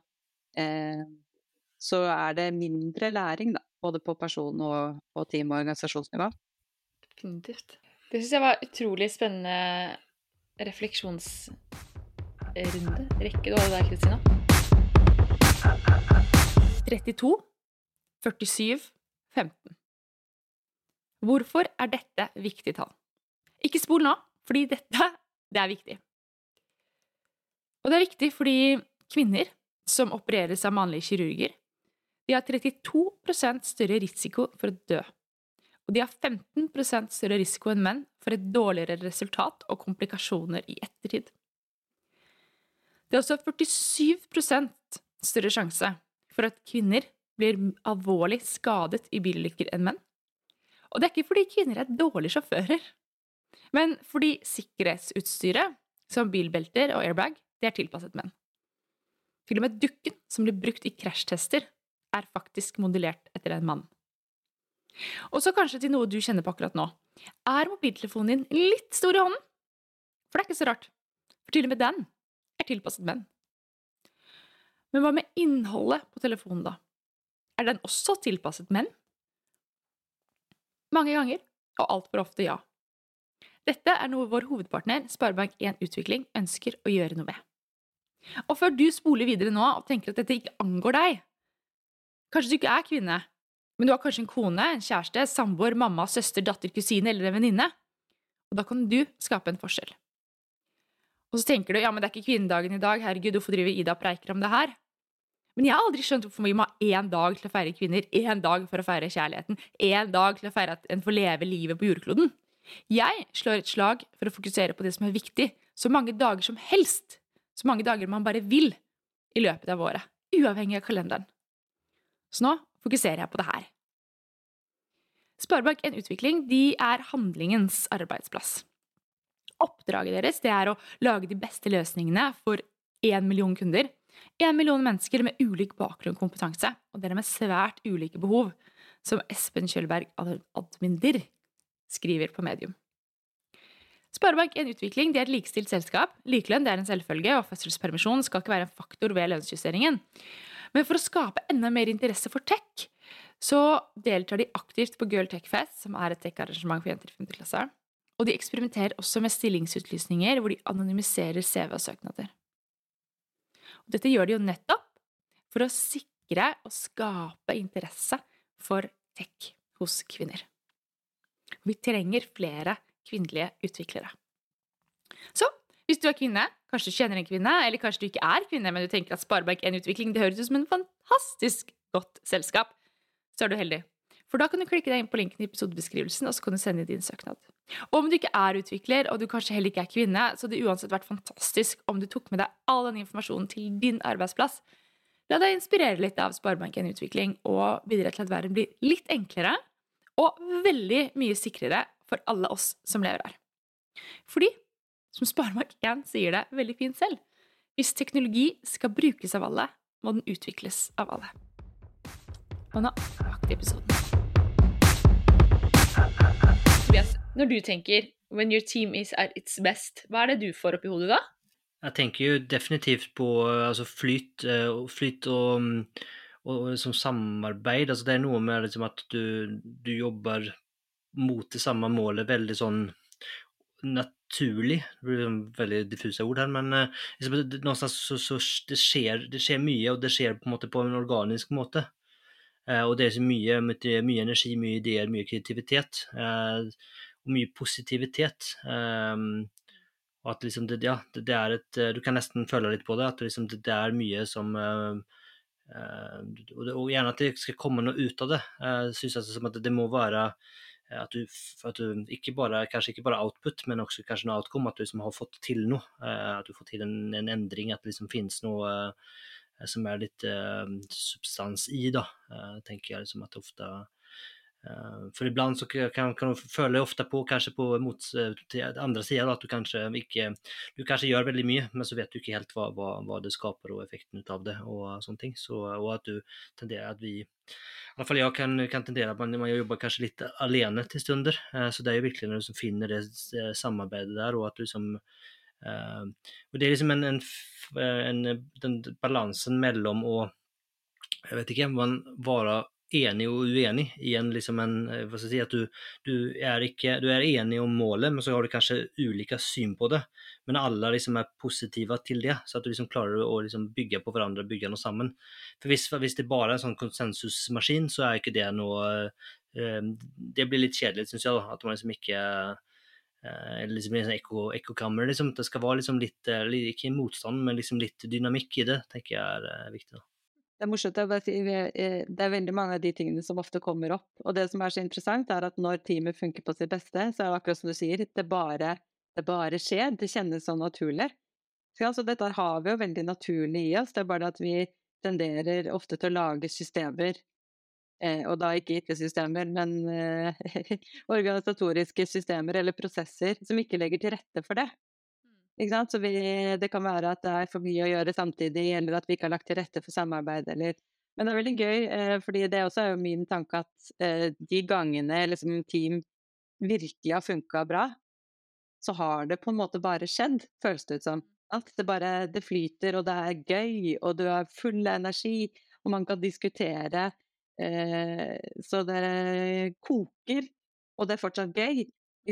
eh, så er det mindre læring, da. Både på person- og, og team- og organisasjonsnivå. Definitivt. Det syns jeg var utrolig spennende refleksjonsrunde. Rekke du hadde der, Kristina. 32, 47, 15. Hvorfor er dette viktig tall? Ikke spol nå, fordi dette det er viktig. Og det er viktig fordi kvinner som opereres av mannlige kirurger, de har 32% større risiko for å dø. Og de har 15% større risiko enn menn for et dårligere resultat og komplikasjoner i ettertid. Det er også 47% større sjanse for at kvinner blir alvorlig skadet i bilulykker enn menn. Og det er ikke fordi kvinner er dårlige sjåfører, men fordi sikkerhetsutstyret, som bilbelter og airbag, det er tilpasset menn. Til og med dukken som blir brukt i krasjtester, er faktisk modellert etter en mann. Og så kanskje til noe du kjenner på akkurat nå. Er mobiltelefonen din litt stor i hånden? For det er ikke så rart, for til og med den er tilpasset menn. Men hva med innholdet på telefonen, da? Er den også tilpasset menn? Mange ganger, og altfor ofte ja. Dette er noe vår hovedpartner, Sparebank1 Utvikling, ønsker å gjøre noe med. Og før du spoler videre nå og tenker at dette ikke angår deg Kanskje du ikke er kvinne, men du har kanskje en kone, en kjæreste, samboer, mamma, søster, datter, kusine eller en venninne. Og da kan du skape en forskjell. Og så tenker du ja, men det er ikke kvinnedagen i dag, herregud, hvorfor driver Ida og preiker om det her? Men jeg har aldri skjønt hvorfor vi må ha én dag til å feire kvinner, én dag for å feire kjærligheten, én dag til å feire at en får leve livet på jordkloden. Jeg slår et slag for å fokusere på det som er viktig, så mange dager som helst, så mange dager man bare vil, i løpet av året, uavhengig av kalenderen. Så nå fokuserer jeg på det her. Sparebank1 Utvikling de er handlingens arbeidsplass. Oppdraget deres er å lage de beste løsningene for én million kunder. Én million mennesker med ulik bakgrunn og kompetanse, og dere med svært ulike behov, som Espen Kjølberg Adminder skriver på Medium. Sparebank1 Utvikling er et likestilt selskap. Likelønn er en selvfølge, og fødselspermisjon skal ikke være en faktor ved lønnsjusteringen. Men for å skape enda mer interesse for tech, så deltar de aktivt på Girl Tech Fest, som er et tech-arrangement for jenter i 5. klasse. Og de eksperimenterer også med stillingsutlysninger hvor de anonymiserer CV og søknader. Og dette gjør de jo nettopp for å sikre og skape interesse for tech hos kvinner. Vi trenger flere kvinnelige utviklere. Så hvis du er kvinne, kanskje du kjenner en kvinne, eller kanskje du ikke er kvinne, men du tenker at Sparebank1 Utvikling det høres ut som en fantastisk godt selskap, så er du heldig. For da kan du klikke deg inn på linken i episodebeskrivelsen, og så kan du sende din søknad. Og om du ikke er utvikler, og du kanskje heller ikke er kvinne, så hadde det uansett vært fantastisk om du tok med deg all den informasjonen til din arbeidsplass. La deg inspirere litt av Sparebank1 Utvikling og bidra til at verden blir litt enklere og veldig mye sikrere for alle oss som lever her. Fordi, som Sparebank1 sier det veldig fint selv, hvis teknologi skal brukes av alle, må den utvikles av alle. Og nå tilbake i episoden. Tobias, når du tenker 'when your team is at its best', hva er det du får opp i hodet da? Jeg tenker jo definitivt på altså flyt, eh, flyt og, mm, og, og liksom samarbeid. Altså det er noe med liksom at du, du jobber mot det samme målet veldig sånn naturlig. Det blir sånn veldig diffuse ord her, men någonstans så, så det, skjer, det, skjer, mye, og det skjer på en måte på en organisk måte. Uh, og det er så mye, mye, energi, mye ideer, mye kreativitet. Uh, og mye positivitet. Um, og at liksom det, ja, det, det, er et Du kan nesten føle litt på det, at liksom det, det, er mye som og, gjerne at det skal komme noe ut av det. Uh, synes jeg som at det må være Eh, at du, at du ikke bare, kanskje ikke bare output, men også kanskje noe outcome. At du liksom har fått til noe. Eh, at du får til en, en endring. At det liksom finnes noe eh, som er litt substans i, da. Tenker jeg liksom at ofte For iblant så kan, kan, du føle ofte på, kanskje på mot, til andre sida, at du kanskje ikke Du kanskje gjør veldig mye, men så vet du ikke helt hva, hva, hva det skaper og effekten av det og sånne ting. Så, og at du tenderer at vi i alla fall jeg kan, kan tendere at man, man jobber kanskje litt alene til stunder. Eh, så det er jo virkelig når du finner det samarbeidet der, og at du liksom og det er liksom en, en, en den balansen mellom å jeg vet ikke, man være enig og uenig Igjen liksom en hva skal jeg si, at du, du, er ikke, du er enig om målet, men så har du kanskje ulike syn på det. Men alle liksom er positive til det, så at du liksom klarer å liksom bygge på hverandre, bygge noe sammen. For hvis, hvis, det bare er en sånn konsensusmaskin, så er ikke det noe eh, Det blir litt kjedelig, syns jeg, da, at man liksom ikke eh, liksom en sånn ekkokammer. Liksom. Det skal være liksom litt, eh, ikke motstand, men liksom litt dynamikk i det, tenker jeg er viktig. da. Det er morsomt. Eh, det er veldig mange av de tingene som ofte kommer opp. Og det som er så interessant, er at når teamet funker på sitt beste, så er det akkurat som du sier, det bare, det bare skjer. Det kjennes så naturlig. Så altså, dette har vi jo veldig naturlig i oss. Det er bare at vi tenderer ofte til å lage systemer eh, og da ikke IT-systemer, men eh, organisatoriske systemer eller prosesser som ikke legger til rette for det. Så vi, det kan være at det er for mye å gjøre samtidig, eller at vi ikke har lagt til rette for samarbeid. Eller. Men det er veldig gøy, eh, fordi det også er jo min tanke at eh, de gangene liksom, team virkelig har funka bra, så har det på en måte bare skjedd, føles det ut som. At det bare det flyter, og det er gøy, og du er full av energi, og man kan diskutere. Eh, så det koker, og det er fortsatt gøy.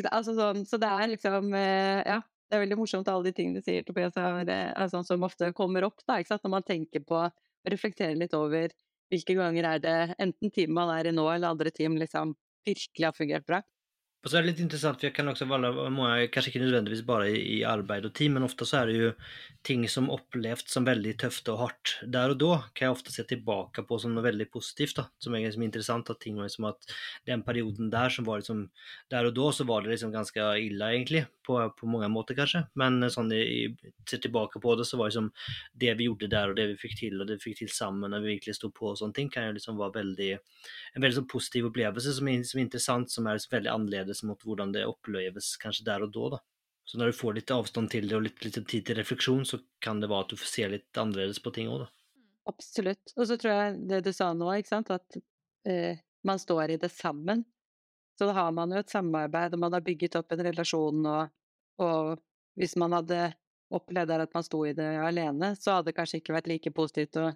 Altså, sånn, så det er liksom eh, Ja det er veldig morsomt alle de tingene du sier, Tobias, er, er sånn som ofte kommer opp da, når man tenker på å reflektere litt over hvilke ganger er det enten team man er i nå, eller andre team liksom virkelig har fungert bra. Och så är det lite intressant, för jag kan också vara många, kanske inte nödvändigtvis bara i, i arbeid og team, men ofte så er det jo ting som opplevs som veldig tøft og hardt. Der og da kan jeg ofte se tilbake på som noe veldig positivt, da, som er liksom interessant. At ting var liksom at den perioden der som var liksom Der og da så var det liksom ganske ille, egentlig, på, på mange måter, kanskje. Men sånn i, ser tilbake på det, så var liksom det vi gjorde der, og det vi fikk til, og det vi fikk til sammen, når vi virkelig sto på og sånne ting, kan jo liksom være veldig en veldig sånn positiv opplevelse som er, som er interessant, som er liksom veldig annerledes mot hvordan det oppleves kanskje der og da. da. Så når du får litt avstand til det og litt, litt tid til refleksjon, så kan det være at du får se litt annerledes på ting òg, da. Absolutt. Og så tror jeg det du sa nå, ikke sant, at eh, man står i det sammen. Så da har man jo et samarbeid, og man har bygget opp en relasjon, og, og hvis man hadde opplevd at man sto i det alene, så hadde det kanskje ikke vært like positivt å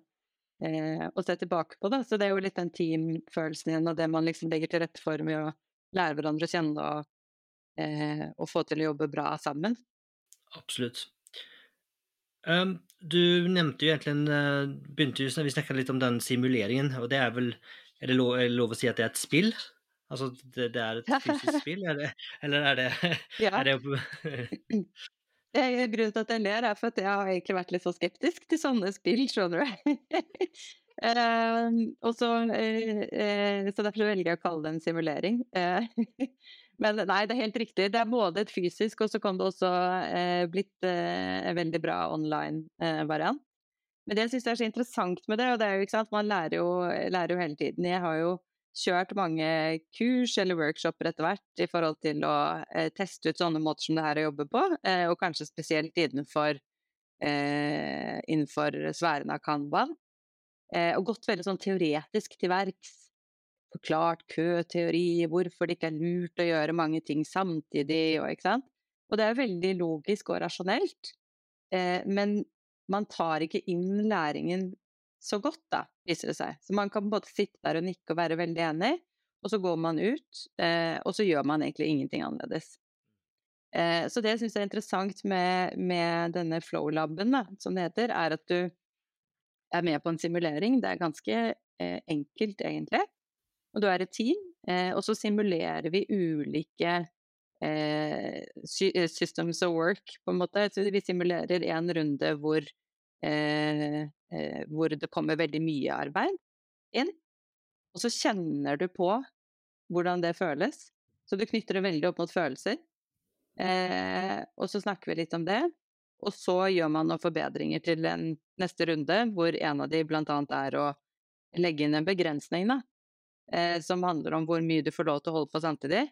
eh, å se tilbake på. det. Så det er jo litt den teamfølelsen igjen, og det man liksom legger til rette for med å lære hverandre å kjenne og, eh, og få til å jobbe bra sammen. Absolutt. Um, du nevnte jo egentlig uh, begynte jo, Vi snakka litt om den simuleringen, og det er vel Er det lov, er det lov å si at det er et spill? Altså det, det er et fysisk spill, er det, eller er det, ja. er det Grunnen til at jeg ler, er for at jeg har egentlig vært litt så skeptisk til sånne spill, skjønner du. uh, og så, uh, så derfor velger jeg å kalle det en simulering. men nei, det er helt riktig. Det er både et fysisk, og så kan det også blitt en veldig bra online-variant. Men det jeg er så interessant med det, og det er jo ikke sant, man lærer jo, lærer jo hele tiden. Jeg har jo kjørt mange kurs eller workshoper etter hvert i forhold til å eh, teste ut sånne måter som det her å jobbe på, eh, og kanskje spesielt innenfor, eh, innenfor sfæren av Kanban. Eh, og gått veldig sånn teoretisk til verks. Forklart køteori, hvorfor det ikke er lurt å gjøre mange ting samtidig, og, ikke sant? og det er veldig logisk og rasjonelt, eh, men man tar ikke inn læringen så godt, da, viser det seg. Så man kan både sitte der og nikke og være veldig enig, og så går man ut, eh, og så gjør man egentlig ingenting annerledes. Så det jeg syns er interessant med, med denne flow-laben, som det heter, er at du er med på en simulering. Det er ganske eh, enkelt, egentlig. Og du er et team, eh, og så simulerer vi ulike eh, systems of work, på en måte. Så vi simulerer en runde hvor Eh, eh, hvor det kommer veldig mye arbeid inn. Og så kjenner du på hvordan det føles. Så du knytter det veldig opp mot følelser. Eh, og så snakker vi litt om det. Og så gjør man noen forbedringer til en neste runde, hvor en av de bl.a. er å legge inn en begrensning, da. Eh, som handler om hvor mye du får lov til å holde på samtidig.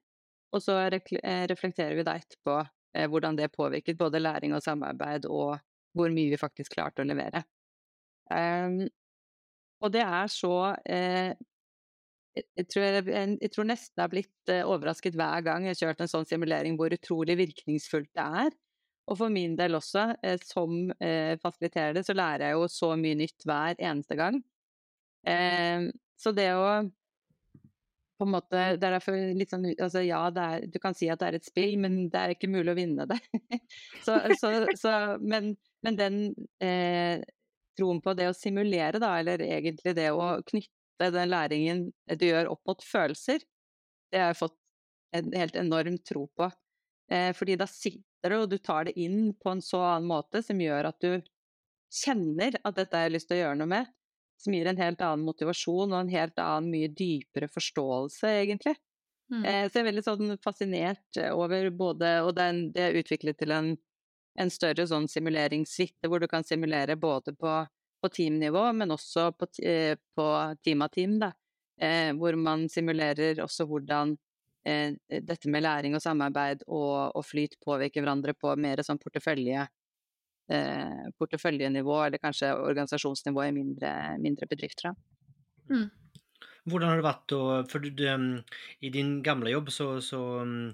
Og så eh, reflekterer vi da etterpå eh, hvordan det påvirket både læring og samarbeid og hvor mye vi faktisk klarte å levere. Um, og det er så eh, jeg, tror jeg, jeg, tror nesten jeg har blitt eh, overrasket hver gang jeg har kjørt en sånn simulering, hvor utrolig virkningsfullt det er. Og for min del også, eh, som eh, fasiliterer det, så lærer jeg jo så mye nytt hver eneste gang. Eh, så det å på en måte Det er derfor litt sånn altså Ja, er, du kan si at det er et spill, men det er ikke mulig å vinne det. så, så, så, men, men den eh, troen på det å simulere, da, eller egentlig det å knytte den læringen du gjør opp mot følelser, det har jeg fått en helt enorm tro på. Eh, fordi da sitter du, og du tar det inn på en så annen måte som gjør at du kjenner at dette har jeg lyst til å gjøre noe med som gir en helt annen motivasjon og en helt annen, mye dypere forståelse, egentlig. Mm. Eh, så jeg er veldig sånn fascinert over både Og det, det er utviklet til en, en større sånn simuleringssuite, hvor du kan simulere både på, på teamnivå, men også på, eh, på team av team, da. Eh, hvor man simulerer også hvordan eh, dette med læring og samarbeid og, og flyt påvirker hverandre på mer sånn portefølje eh, porteføljenivå, eller kanskje organisasjonsnivå i mindre, mindre bedrifter. Mm. Hvordan har det vært å For du, du, i din gamle jobb så, så um,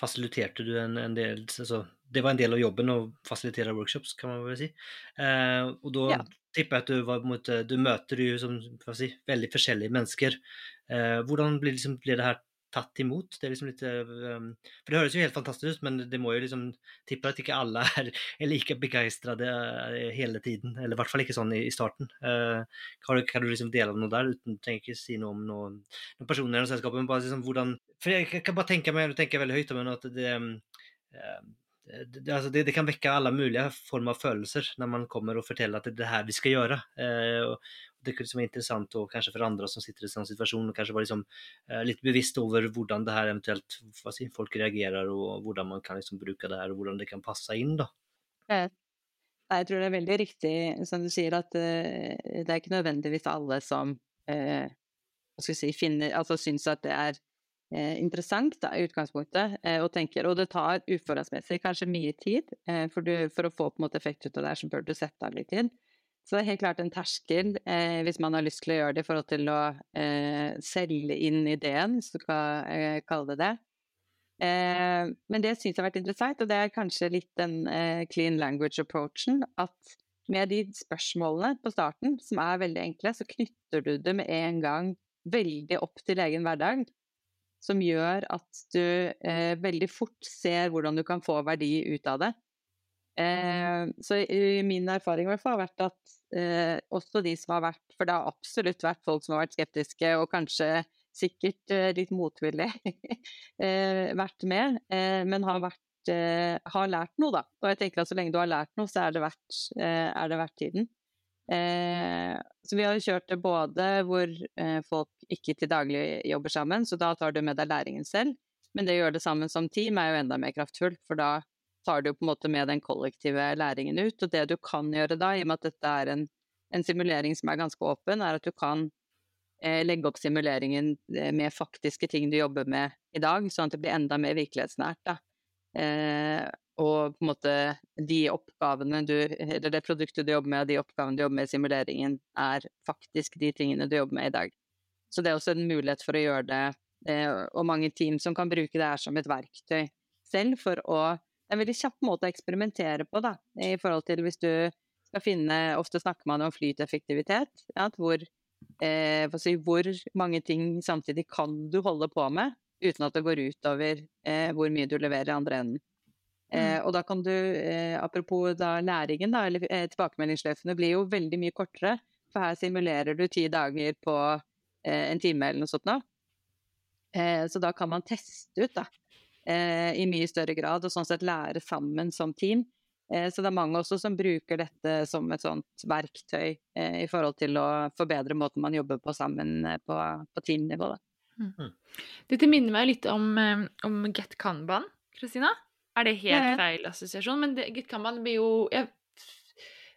fasiliterte du en, en del altså, Det var en del av jobben å fasilitere workshops, kan man vel si. Eh, og da ja. tipper jeg at du, var, mot, du møter jo som si, veldig forskjellige mennesker. Eh, hvordan blir, liksom, blir, det her tatt imot. Det er liksom litt um, For det høres jo helt fantastisk ut, men det må jo liksom tippe at ikke alle er, er like begeistret hele tiden. Eller i hvert fall ikke sånn i, i starten. Uh, kan, du, kan, du, liksom dele noe der, uten å ikke si noe om noen, noen personer i selskapet? Men bare liksom hvordan For jeg kan bare tenke meg, tenker veldig høyt, men at det uh, det, altså det, det, kan vekke alle mulige former av følelser når man kommer og forteller at det er det her vi skal gjøre. Eh, det som være interessant og kanskje for andre som sitter i sånn situasjon, og kanskje være liksom, eh, litt bevisst over hvordan det her eventuelt si, folk reagerer, og hvordan man kan liksom bruke det her, og hvordan det kan passe inn. da. Jeg tror det er veldig riktig som du sier, at uh, det er ikke nødvendigvis alle som uh, si, finner, altså syns at det er Eh, interessant da, i utgangspunktet, eh, og tenker, og det tar uforholdsmessig kanskje mye tid. Eh, for, du, for, å få på en måte effekt ut av det her, så bør du sette av litt tid. Så det er helt klart en terskel eh, hvis man har lyst til å gjøre det i forhold til å eh, selge inn ideen, hvis du kan eh, kalle det det. men det syns jeg har vært interessant, og det er kanskje litt den clean language approachen. At med de spørsmålene på starten, som er veldig enkle, så knytter du det med en gang veldig opp til egen hverdag som gjør at du eh, veldig fort ser hvordan du kan få verdi ut av det. Eh, så i min erfaring hvert fall har vært at eh, også de som har vært For det har absolutt vært folk som har vært skeptiske og kanskje sikkert eh, litt motvillig eh, vært med, eh, men har, vært, har lært noe, da. Og jeg tenker at så lenge du har lært noe, så er det verdt, er det verdt tiden. Eh, så vi har kjørt det både hvor eh, folk ikke til daglig jobber sammen, så da tar du med deg læringen selv. Men det å gjøre det sammen som team er jo enda mer kraftfullt, for da tar du på en måte med den kollektive læringen ut. Og det du kan gjøre da, i og med at dette er en, en simulering som er ganske åpen, er at du kan eh, legge opp simuleringen eh, med faktiske ting du jobber med i dag, sånn at det blir enda mer virkelighetsnært. Eh, og på en måte de oppgavene du Eller det produktet du jobber med, og de oppgavene du jobber med i simuleringen, er faktisk de tingene du jobber med i dag. Så det er også en mulighet for å gjøre det, eh, og mange team som kan bruke det her som et verktøy selv for å Det er en veldig kjapp måte å eksperimentere på, da, i forhold til hvis du skal finne Ofte snakker man om flyteffektivitet, ja, hvor, eh, si, hvor mange ting samtidig kan du holde på med uten at det går utover eh, hvor mye du leverer i andre enden. Mm. Eh, og da kan du, eh, apropos da læringen, da, eller eh, tilbakemeldingssløyfene blir jo veldig mye kortere. For her simulerer du ti dager på eh, en time eller noe sånt nå. Eh, så da kan man teste ut, da. Eh, I mye større grad, og sånn sett lære sammen som team. så det er mange også som bruker dette som et sånt verktøy i forhold til å forbedre måten man jobber på sammen på, på teamnivå. Da. Mm. mm. Dette minner meg litt om, om Get Kanban, Kristina. Er det helt feil assosiasjon? Men det, Kanban blir jo Jeg,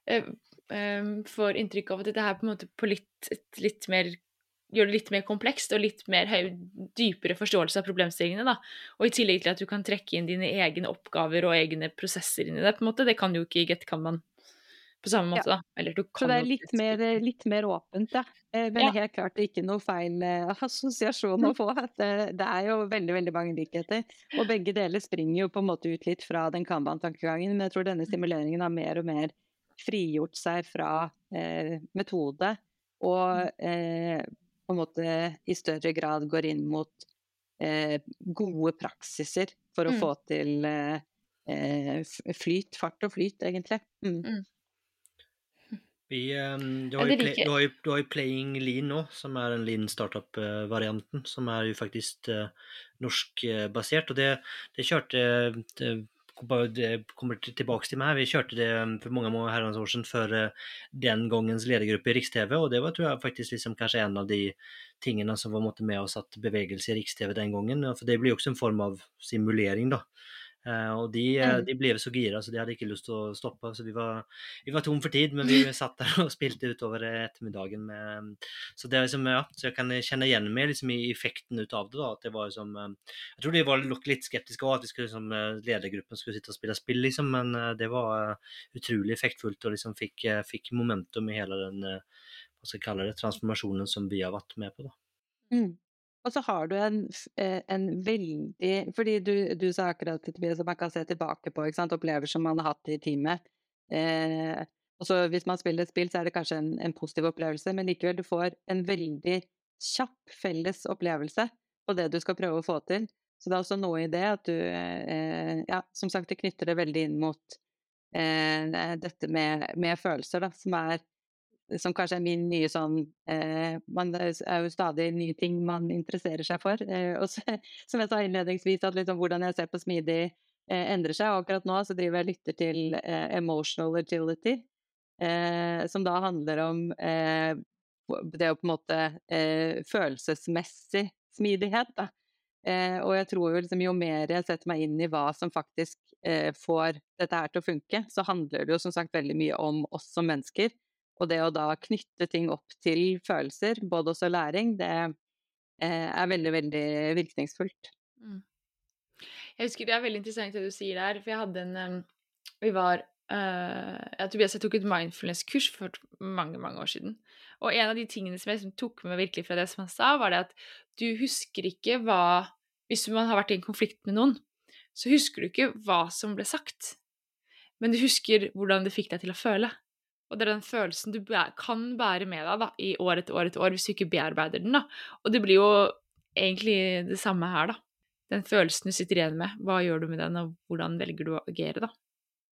jeg, jeg får inntrykk av at dette her på en måte på litt, litt mer gjør det litt mer komplekst og litt mer høy, dypere forståelse av problemstillingene. da. Og i tillegg til at du kan trekke inn dine egne oppgaver og egne prosesser inn i det. på en måte. Det kan du jo ikke i GetCanban på samme måte, ja. da. Eller du kan Så det er litt mer, litt mer åpent, ja. Eh, men ja. helt klart ikke noe feil eh, assosiasjon å få. Det, det, er jo veldig veldig mange likheter. Og begge deler springer jo på en måte ut litt fra den Kanban-tankegangen. Men jeg tror denne stimuleringen har mer og mer frigjort seg fra eh, metode. Og eh, på en måte i større grad går inn mot eh, gode praksiser for å mm. få til eh, flyt, fart og flyt, egentlig. Mm. Mm. Vi, um, du, har play, du, har jo, du, har jo, Playing Lean nå, som er den Lean startup-varianten, som er jo faktisk uh, norskbasert. Og det, det kjørte det kommer tilbake til meg. Vi kjørte det for mange herrens år siden for uh, den gangens ledergruppe i Riks-TV, og det var tror jeg faktisk liksom kanskje en av de tingene som var med og satt bevegelse i Riks-TV den gangen. For det blir jo også en form av simulering, da. Uh, og de, eh, mm. de, ble så gira, så de hadde ikke lyst til å stoppe. Så vi var, vi var tom for tid, men vi satt der og spilte utover ettermiddagen. Med, så det er liksom, ja, så jeg kan kjenne igjen meg liksom, i effekten ut av det. da, at det var liksom, Jeg tror de var litt skeptiske òg, at vi skulle, liksom, ledergruppen skulle sitte og spille spill, liksom, men det var utrolig effektfullt og liksom fikk, fikk momentum i hele den hva skal jeg kalle det, transformasjonen som vi har vært med på. da. Mm. Og så har du en, eh, en veldig Fordi du, du sa akkurat Tobias, at man kan se tilbake på opplevelser man har hatt i teamet. Eh, og så Hvis man spiller et spill, så er det kanskje en, en positiv opplevelse, men likevel, du får en veldig kjapp felles opplevelse på det du skal prøve å få til. Så det er også noe i det at du eh, Ja, som sagt, det knytter det veldig inn mot eh, dette med, med, følelser, da, som er som kanskje er min nye sånn eh, Man er jo stadig nye ting man interesserer seg for. Eh, og så, som jeg sa innledningsvis, at liksom hvordan jeg ser på smidig eh, endrer seg. Og akkurat nå så driver jeg og lytter til eh, emotional agility, som da handler om det å på en måte følelsesmessig smidighet. Da. Eh, og jeg tror jo liksom jo mer jeg setter meg inn i hva som faktisk eh, får dette her til å funke, så handler det jo som sagt veldig mye om oss som mennesker. Og det å da knytte ting opp til følelser, både også læring, det eh, er veldig, veldig virkningsfullt. Mm. Jeg husker Det er veldig interessant det du sier der, for jeg hadde en Vi var uh, jeg, Tobias, jeg tok et mindfulness-kurs for mange mange år siden. Og en av de tingene som jeg liksom tok med virkelig fra det som han sa, var det at du husker ikke hva Hvis man har vært i en konflikt med noen, så husker du ikke hva som ble sagt, men du husker hvordan det fikk deg til å føle. Og det er den følelsen du kan bære med deg da, i år etter år etter år hvis du ikke bearbeider den. da. Og det blir jo egentlig det samme her, da. Den følelsen du sitter igjen med, hva gjør du med den, og hvordan velger du å agere, da?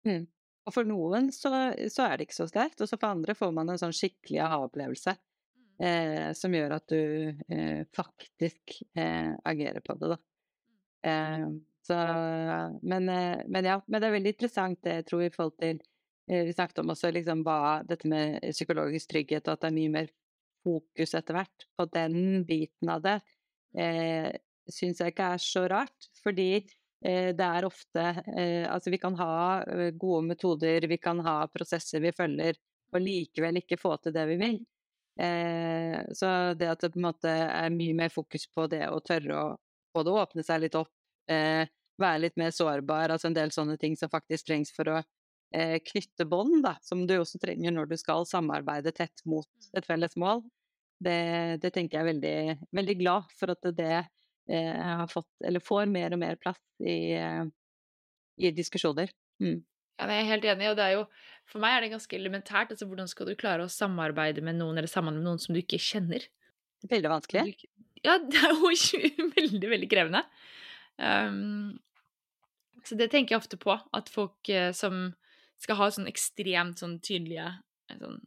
Mm. Og for noen så, så, er det ikke så sterkt, og så for andre får man en sånn skikkelig aha-opplevelse mm. eh, som gjør at du eh, faktisk eh, agerer på det, da. Mm. Eh, så, men, eh, men, ja, men det er veldig interessant det, jeg tror, i forhold til eh, Vi snakket om også liksom hva dette med psykologisk trygghet, og at det er mye mer fokus etter hvert på den biten av det. Eh, syns jeg ikke er så rart, fordi Eh, det er ofte eh, Altså, vi kan ha eh, gode metoder, vi kan ha prosesser vi følger, og likevel ikke få til det vi vil. Så det at det på en måte er mye mer fokus på det å tørre å både åpne seg litt opp, være litt mer sårbar, altså en del sånne ting som faktisk trengs for å knytte bånd, som du også trenger når du skal samarbeide tett mot et felles mål. Det, det tenker jeg er veldig, veldig glad for at det Eh, har fått, eller får mer og mer plass i, eh, i diskusjoner. Mm. Ja, jeg er helt enig, og det er jo, for meg er det ganske elementært. altså Hvordan skal du klare å samarbeide med noen, eller sammen med noen som du ikke kjenner? Veldig vanskelig. Ja, det er jo veldig, veldig krevende. Um, så det tenker jeg ofte på, at folk uh, som skal ha sånn ekstremt sånn tydelige sånn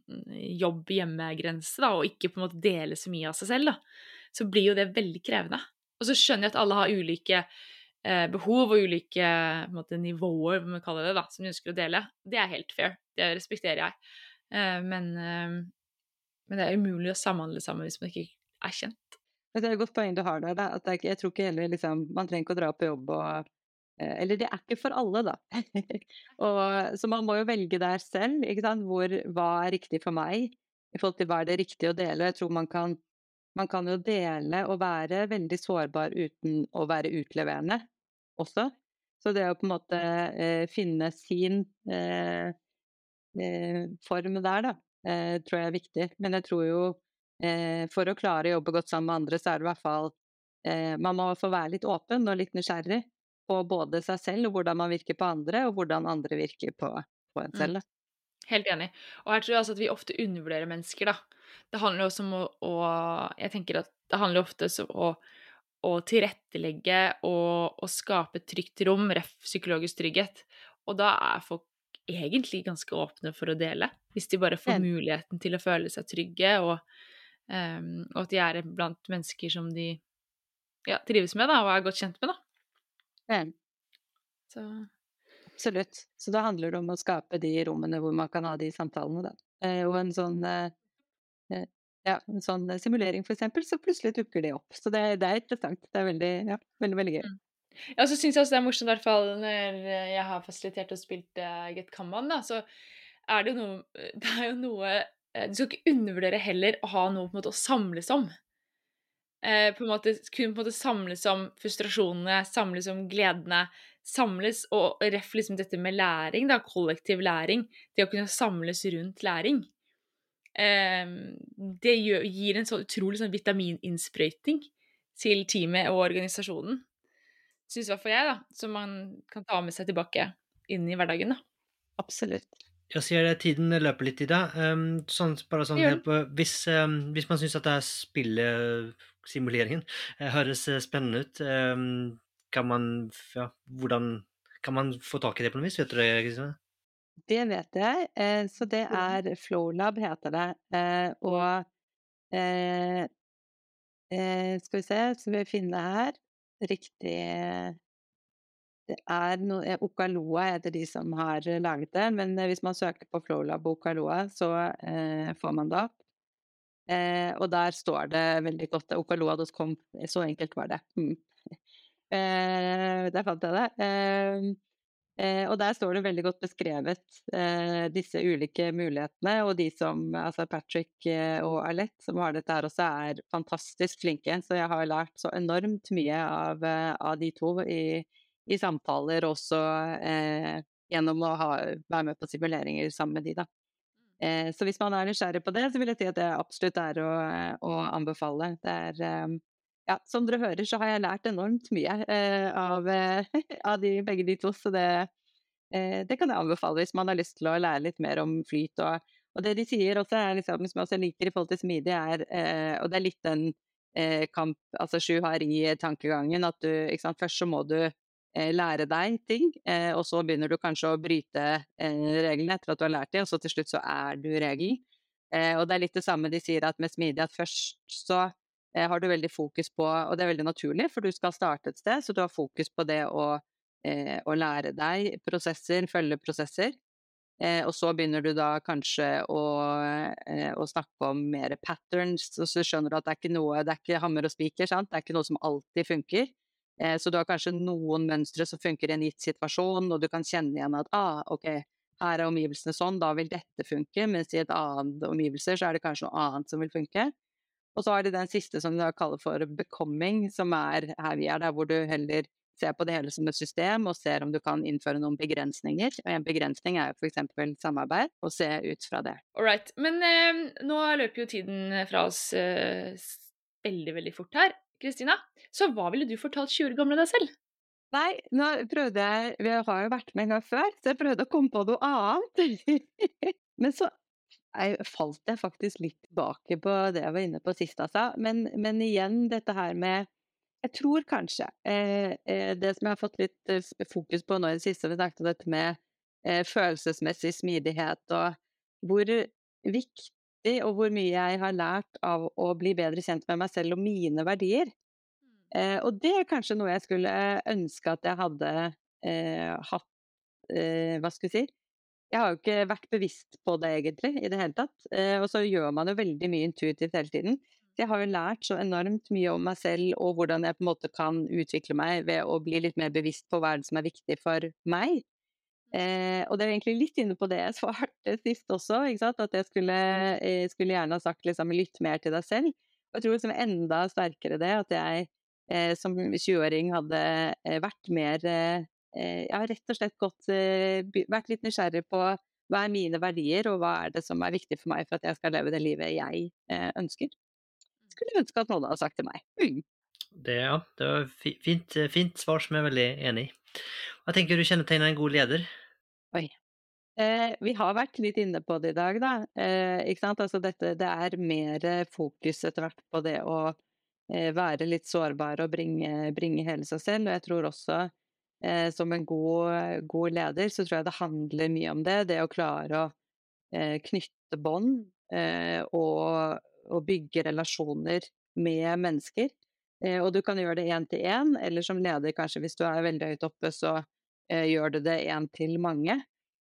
jobb-hjemme-grense, og ikke på en måte dele så mye av seg selv, da, så blir jo det veldig krevende. Og så skjønner jeg at alle har ulike eh, behov og ulike måte, nivåer, hva man kaller det, da, som de ønsker å dele. Det er helt fair. Det respekterer jeg. Eh, men, eh, men, det er umulig å samhandle sammen hvis man ikke er kjent. Det er et godt poeng du har der. Da. At jeg tror ikke heller liksom, Man trenger ikke å dra på jobb og eh, Eller det er ikke for alle, da. og, så man må jo velge der selv. Hvor, hva er riktig for meg i forhold til hva er det riktig å dele. Jeg tror man kan man kan jo dele og være veldig sårbar uten å være utleverende også. Så det å på en måte eh, finne sin eh, eh, form der, da, eh, tror jeg er viktig. Men jeg tror jo eh, for å klare å jobbe godt sammen med andre, så er det i hvert fall eh, Man må få være litt åpen og litt nysgjerrig på både seg selv og hvordan man virker på andre, og hvordan andre virker på, på en mm. selv. Mm. Helt enig. Og her tror jeg altså at vi ofte undervurderer mennesker, da det handler også om å, å, Jeg tenker at det handler ofte om å, å tilrettelegge og, og skape et trygt rom, ref. psykologisk trygghet. Og da er folk egentlig ganske åpne for å dele, hvis de bare får muligheten til å føle seg trygge, og, um, og at de er blant mennesker som de ja, trives med da, og er godt kjent med. da. Så. Absolutt. Så da handler det om å skape de rommene hvor man kan ha de samtalene, da. Og en sånn eh, Eh, ja, en sånn eh, simulering f.eks., så plutselig dukker det opp. Så det, det er interessant. Det er veldig, ja, veldig, veldig gøy. Mm. Ja, så syns jeg også det er morsomt, i hvert fall når jeg har fasilitert og spilt uh, Get Kanban, da, så er det jo noe Det er jo noe Du skal ikke undervurdere heller å ha noe på en måte å samles om. Eh, på en måte, kunne på en måte samles om frustrasjonene, samles om gledene, samles og ref liksom dette med læring, da, kollektiv læring. Det å kunne samles rundt læring. Eh, det gir en så utrolig sånn vitamininnsprøyting til teamet og organisasjonen. Syns i hvert fall jeg, da. Som man kan ta med seg tilbake inn i hverdagen. da. Absolutt. Jeg ser det, tiden løper litt i det. Um, sånn, bare sånn på, hvis, um, hvis, man syns at det er spillesimuleringen uh, høres spennende ut, um, kan man ja, hvordan kan man få tak i det på noe vis? Vet du det, Kristine? Det vet jeg. Eh, så det er Flowlab, heter det. Eh, og eh, eh, Skal vi se, så vi finne her riktig Det er noe eh, Okaloa heter de som har laget det, men eh, hvis man søker på Flowlab Okaloa, så får man det opp. Og der står det veldig godt Okaloa.com, så enkelt var det. Mm. Eh, der fant jeg det. Eh, eh, og der står det veldig godt beskrevet eh, disse ulike mulighetene. Og de som, altså Patrick eh, og Alette, som har dette her også, er fantastisk flinke. Så jeg har lært så enormt mye av, eh, av de to i, i samtaler, også gjennom å ha, være med på simuleringer sammen med de, da. Så hvis man er nysgjerrig på det, så vil jeg si at det absolutt er å, å anbefale. Det er ja, som dere hører, så har jeg lært enormt mye eh, av, eh, av de, begge de to. Så det, eh, det, kan jeg anbefale hvis man har lyst til å lære litt mer om flyt. Og, og det de sier også, er liksom, som jeg også liker i forhold til smidig, er eh, Og det er litt den eh, kamp, altså sju har i-tankegangen. At du sant, først så må du eh, lære deg ting, og så begynner du kanskje å bryte reglene etter at du har lært dem, og så til slutt så er du regelen. og det er litt det samme de sier at med smidig, at først så Eh, har du veldig fokus på, og det er veldig naturlig, for du skal starte et sted, så du har fokus på det å, eh, å lære deg prosesser, følge prosesser. Eh, og så begynner du da kanskje å, eh, å, snakke om mer patterns, og så skjønner du at det er ikke noe, det er ikke hammer og spiker, sant? det er ikke noe som alltid funker. Eh, så du har kanskje noen mønstre som funker i en gitt situasjon, og du kan kjenne igjen at ah, ok, her er omgivelsene sånn, da vil dette funke, mens i et annet omgivelser så er det kanskje noe annet som vil funke. Og så har de den siste som de kaller for becoming, som er her vi er, der hvor du heller ser på det hele som et system og ser om du kan innføre noen begrensninger. Og en begrensning er jo f.eks. samarbeid, og se ut fra det. All right. Men eh, nå løper jo tiden fra oss eh, veldig, veldig fort her. Kristina, så hva ville du fortalt 20 år gamle deg selv? Nei, nå prøvde jeg Vi har jo vært med en gang før, så jeg prøvde å komme på noe annet. Men så jeg falt jeg faktisk litt tilbake på det jeg var inne på sist, altså. Men, men igjen dette her med Jeg tror kanskje eh, eh det som jeg har fått litt eh, fokus på nå i det siste, vi snakket om dette med eh, følelsesmessig smidighet, og hvor viktig og hvor mye jeg har lært av å bli bedre kjent med meg selv og mine verdier. Mm. Eh, og det er kanskje noe jeg skulle ønske at jeg hadde eh, hatt Hva skal vi si? Jeg har jo ikke vært bevisst på det egentlig i det hele tatt. Eh, og så gjør man jo veldig mye intuitivt hele tiden. Så jeg har jo lært så enormt mye om meg selv og hvordan jeg på en måte kan utvikle meg ved å bli litt mer bevisst på hva som er viktig for meg. Eh, og det er egentlig litt inne på det jeg svarte sist også, at jeg skulle, jeg skulle, gjerne ha sagt liksom lytt mer til deg selv. Og jeg tror liksom enda sterkere det at jeg eh, som 20-åring hadde eh, vært mer eh, Eh, jeg har rett og slett gått, eh, vært litt nysgjerrig på hva er mine verdier, og hva er det som er viktig for meg for at jeg skal leve det livet jeg eh, ønsker. Skulle ønske at noen hadde sagt til meg. Mm. Det, ja, det var fint, fint, svar som jeg er veldig enig i. Jeg tenker du kjennetegner en god leder? Oi. Eh, vi har vært litt inne på det i dag, da. Eh, ikke sant? Altså dette, det er mer fokus etter hvert på det å eh, være litt sårbar og bringe, bringe hele seg selv. Og jeg tror også eh, som en god, god, leder, så tror jeg det handler mye om det. Det å klare å eh, knytte bånd eh, og, og, bygge relasjoner med mennesker. Og du kan gjøre det én til én, eller som leder kanskje hvis du er veldig høyt oppe, så gjør du det én til mange.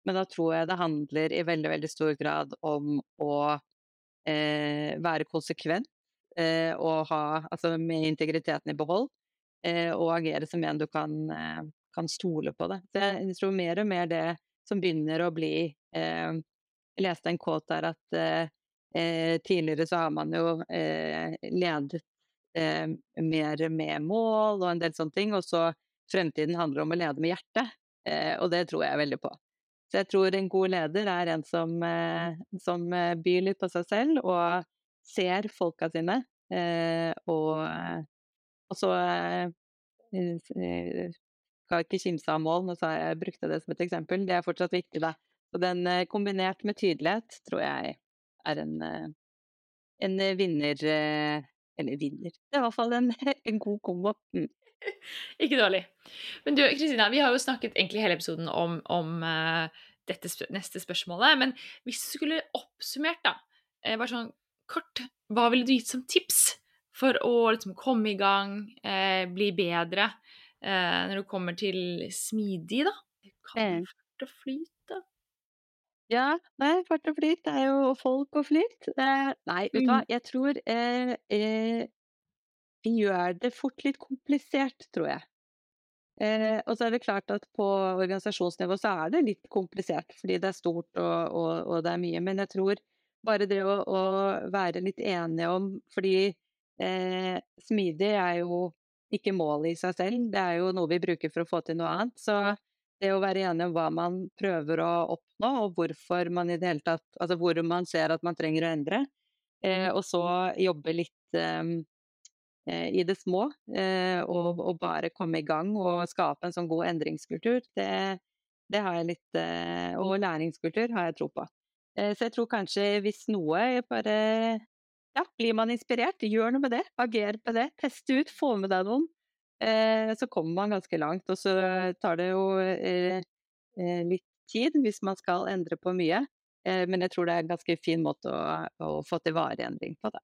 Men da tror jeg det handler i veldig, veldig stor grad om å eh, være konsekvent og ha, altså med integriteten i behold eh, og agere som en du kan, eh, kan, stole på det. Så jeg tror mer og mer det som begynner å bli eh, Jeg leste en kåt der at eh, eh, tidligere så har man jo eh, ledet mer med mål og en del sånne ting, og så fremtiden handler om å lede med hjertet. og det tror jeg veldig på. Så jeg tror en god leder er en som, som byr litt på seg selv og ser folka sine. og og så eh, eh, skal ikke kimse av mål, nå sa jeg brukte det som et eksempel, det er fortsatt viktig, da. Så den kombinert med tydelighet tror jeg er en, en vinner Eller vinner. Det er i hvert fall en, en god kombo. Ikke dårlig. Men du, Kristina, vi har jo snakket egentlig hele episoden om, om uh, dette sp neste spørsmålet. Men hvis du skulle oppsummert, da, uh, bare sånn kort, hva ville du gitt som tips for å liksom, komme i gang, uh, bli bedre, når du kommer til smidig, da? Fart og flyt, da? Ja, nei, fart og flyt er jo folk og flyt. nei, vet du hva, mm. jeg tror vi gjør det fort litt komplisert, tror jeg. Eh, og så er det klart at på organisasjonsnivå så er det litt komplisert, fordi det er stort og, og, og det er mye. Men jeg tror bare det å, å være litt enige om Fordi eh, smidig er jo ikke målet i seg selv, det er jo noe vi bruker for å få til noe annet. Så det å være enige om hva man prøver å oppnå, og hvorfor man i det hele tatt Altså hvor man ser at man trenger å endre, eh, og så jobbe litt Eh, i det små, eh, og, og, bare komme i gang og skape en sånn god endringskultur, det, det har jeg litt eh, Og læringskultur har jeg tro på. Så jeg tror kanskje hvis noe bare Ja, blir man inspirert, gjør noe med det. Ager på det. Test ut, få med deg noen. Så kommer man ganske langt. Og så tar det jo litt tid hvis man skal endre på mye. Men jeg tror det er en ganske fin måte å, å få til varig endring på. det.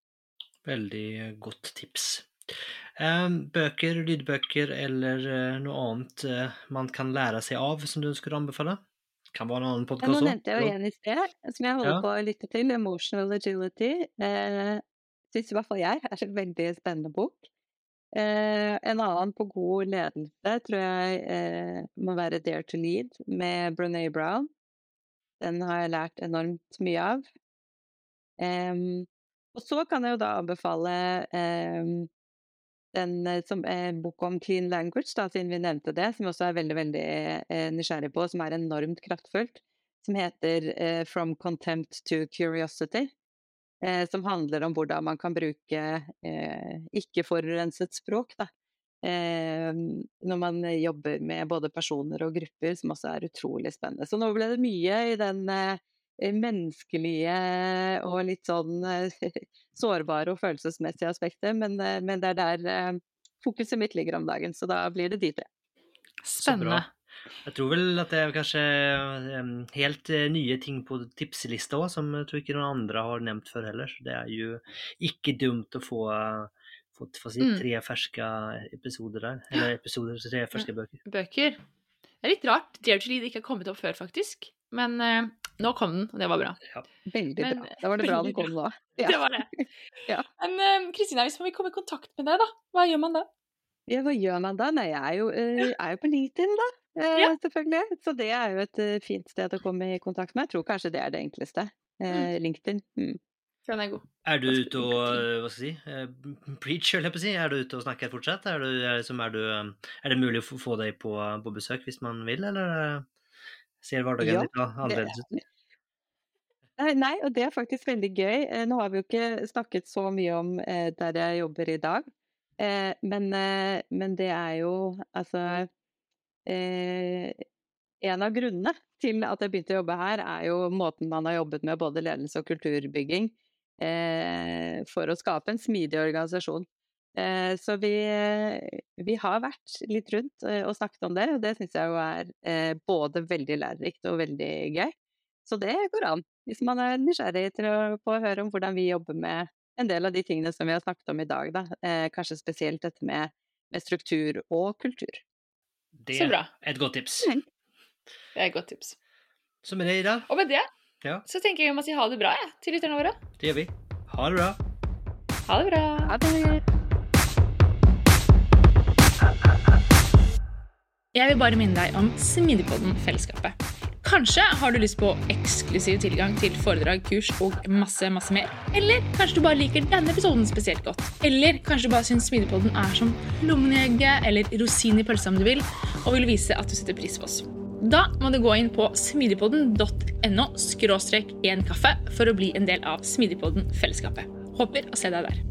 Veldig godt tips. Bøker, lydbøker eller eh, noe annet eh, man kan lære seg av, som du ønsker å anbefale? Kan være en annen podkast òg. Nå nevnte jeg jo en i sted, som jeg holder ja. på å lytte til, 'Emotional Agility'. Eh, Syns i hvert fall jeg er en veldig spennende bok. Eh, en annen på god ledelse tror jeg eh, må være 'Dare to Lead' med Brené Brown. Den har jeg lært enormt mye av. Eh, og så kan jeg jo da anbefale um, den eh, som er en bok om clean language, da, siden vi nevnte det, som også er veldig veldig eh, nysgjerrig på, som er enormt kraftfullt, som heter eh, 'From Contempt to Curiosity'. Eh, som handler om hvordan man kan bruke eh, ikke-forurenset språk da, eh, når man jobber med både personer og grupper, som også er utrolig spennende. Så nå ble det mye i den menneskelige og litt sånn sårbare og følelsesmessige aspekter, men, eh, men, det er der eh, fokuset mitt ligger om dagen, så da blir det de tre. Spennende. Jeg tror vel at det er kanskje helt eh, nye ting på tipselista òg, som jeg tror ikke noen andre har nevnt før heller. Det er jo ikke dumt å få, få, få si, mm. tre ferske episoder der. Eller episoder, tre ferske bøker. Bøker. Det er litt rart. Dare to Lead ikke har kommet opp før, faktisk. Men uh, nå kom den, og det var bra. Ja. Veldig Men, bra. Da var det bra den kom nå. Ja. Det var det. ja. Men uh, Kristina, hvis man vil komme i kontakt med deg, da, hva gjør man da? Ja, hva gjør man da? Nei, jeg er jo, uh, er jo på LinkedIn, da. Ja. Selvfølgelig. Så det er jo et fint sted å komme i kontakt med. Jeg tror kanskje det er det enkleste. Mm. LinkedIn. Mm. Den er god. Er du ute og hva skal jeg si, preach, holder jeg på å si? Er du ute og snakker fortsatt? Er, du, er, er, du, er, det mulig å få deg på, på besøk hvis man vil, eller? Ser hverdagen ja, litt annerledes ut? Nei, og det er faktisk veldig gøy. Eh, nå har vi jo ikke snakket så mye om eh, der jeg jobber i dag, eh, men, eh, men, det er jo altså eh, En av grunnene til at jeg begynte å jobbe her, er jo måten man har jobbet med både ledelse og kulturbygging eh, for å skape en smidig organisasjon. Eh, så vi, vi, har vært litt rundt eh, og snakket om det, og det syns jeg jo er eh, både veldig lærerikt og veldig gøy. Så det går an, hvis man er nysgjerrig til å få høre om hvordan vi jobber med en del av de tingene som vi har snakket om i dag. Da. Kanskje spesielt dette med, med struktur og kultur. Det er et godt tips. Mm. Det er et godt tips. Så med det, Ida Og med det ja. så tenker jeg vi må si ha det bra jeg, til lytterne våre. Det gjør vi. Ha det bra. Ha det bra. Ha det. Jeg vil bare minne deg om Smidigpodden-fellesskapet. Kanskje har du lyst på eksklusiv tilgang til foredrag, kurs og masse masse mer. Eller kanskje du bare liker denne episoden spesielt godt. Eller kanskje du bare syns Smidigpodden er som lommen eller rosin i pølsa om du vil, og vil vise at du setter pris på oss. Da må du gå inn på smidigpodden.no skråstrek én kaffe for å bli en del av Smidigpodden-fellesskapet. Håper å se deg der.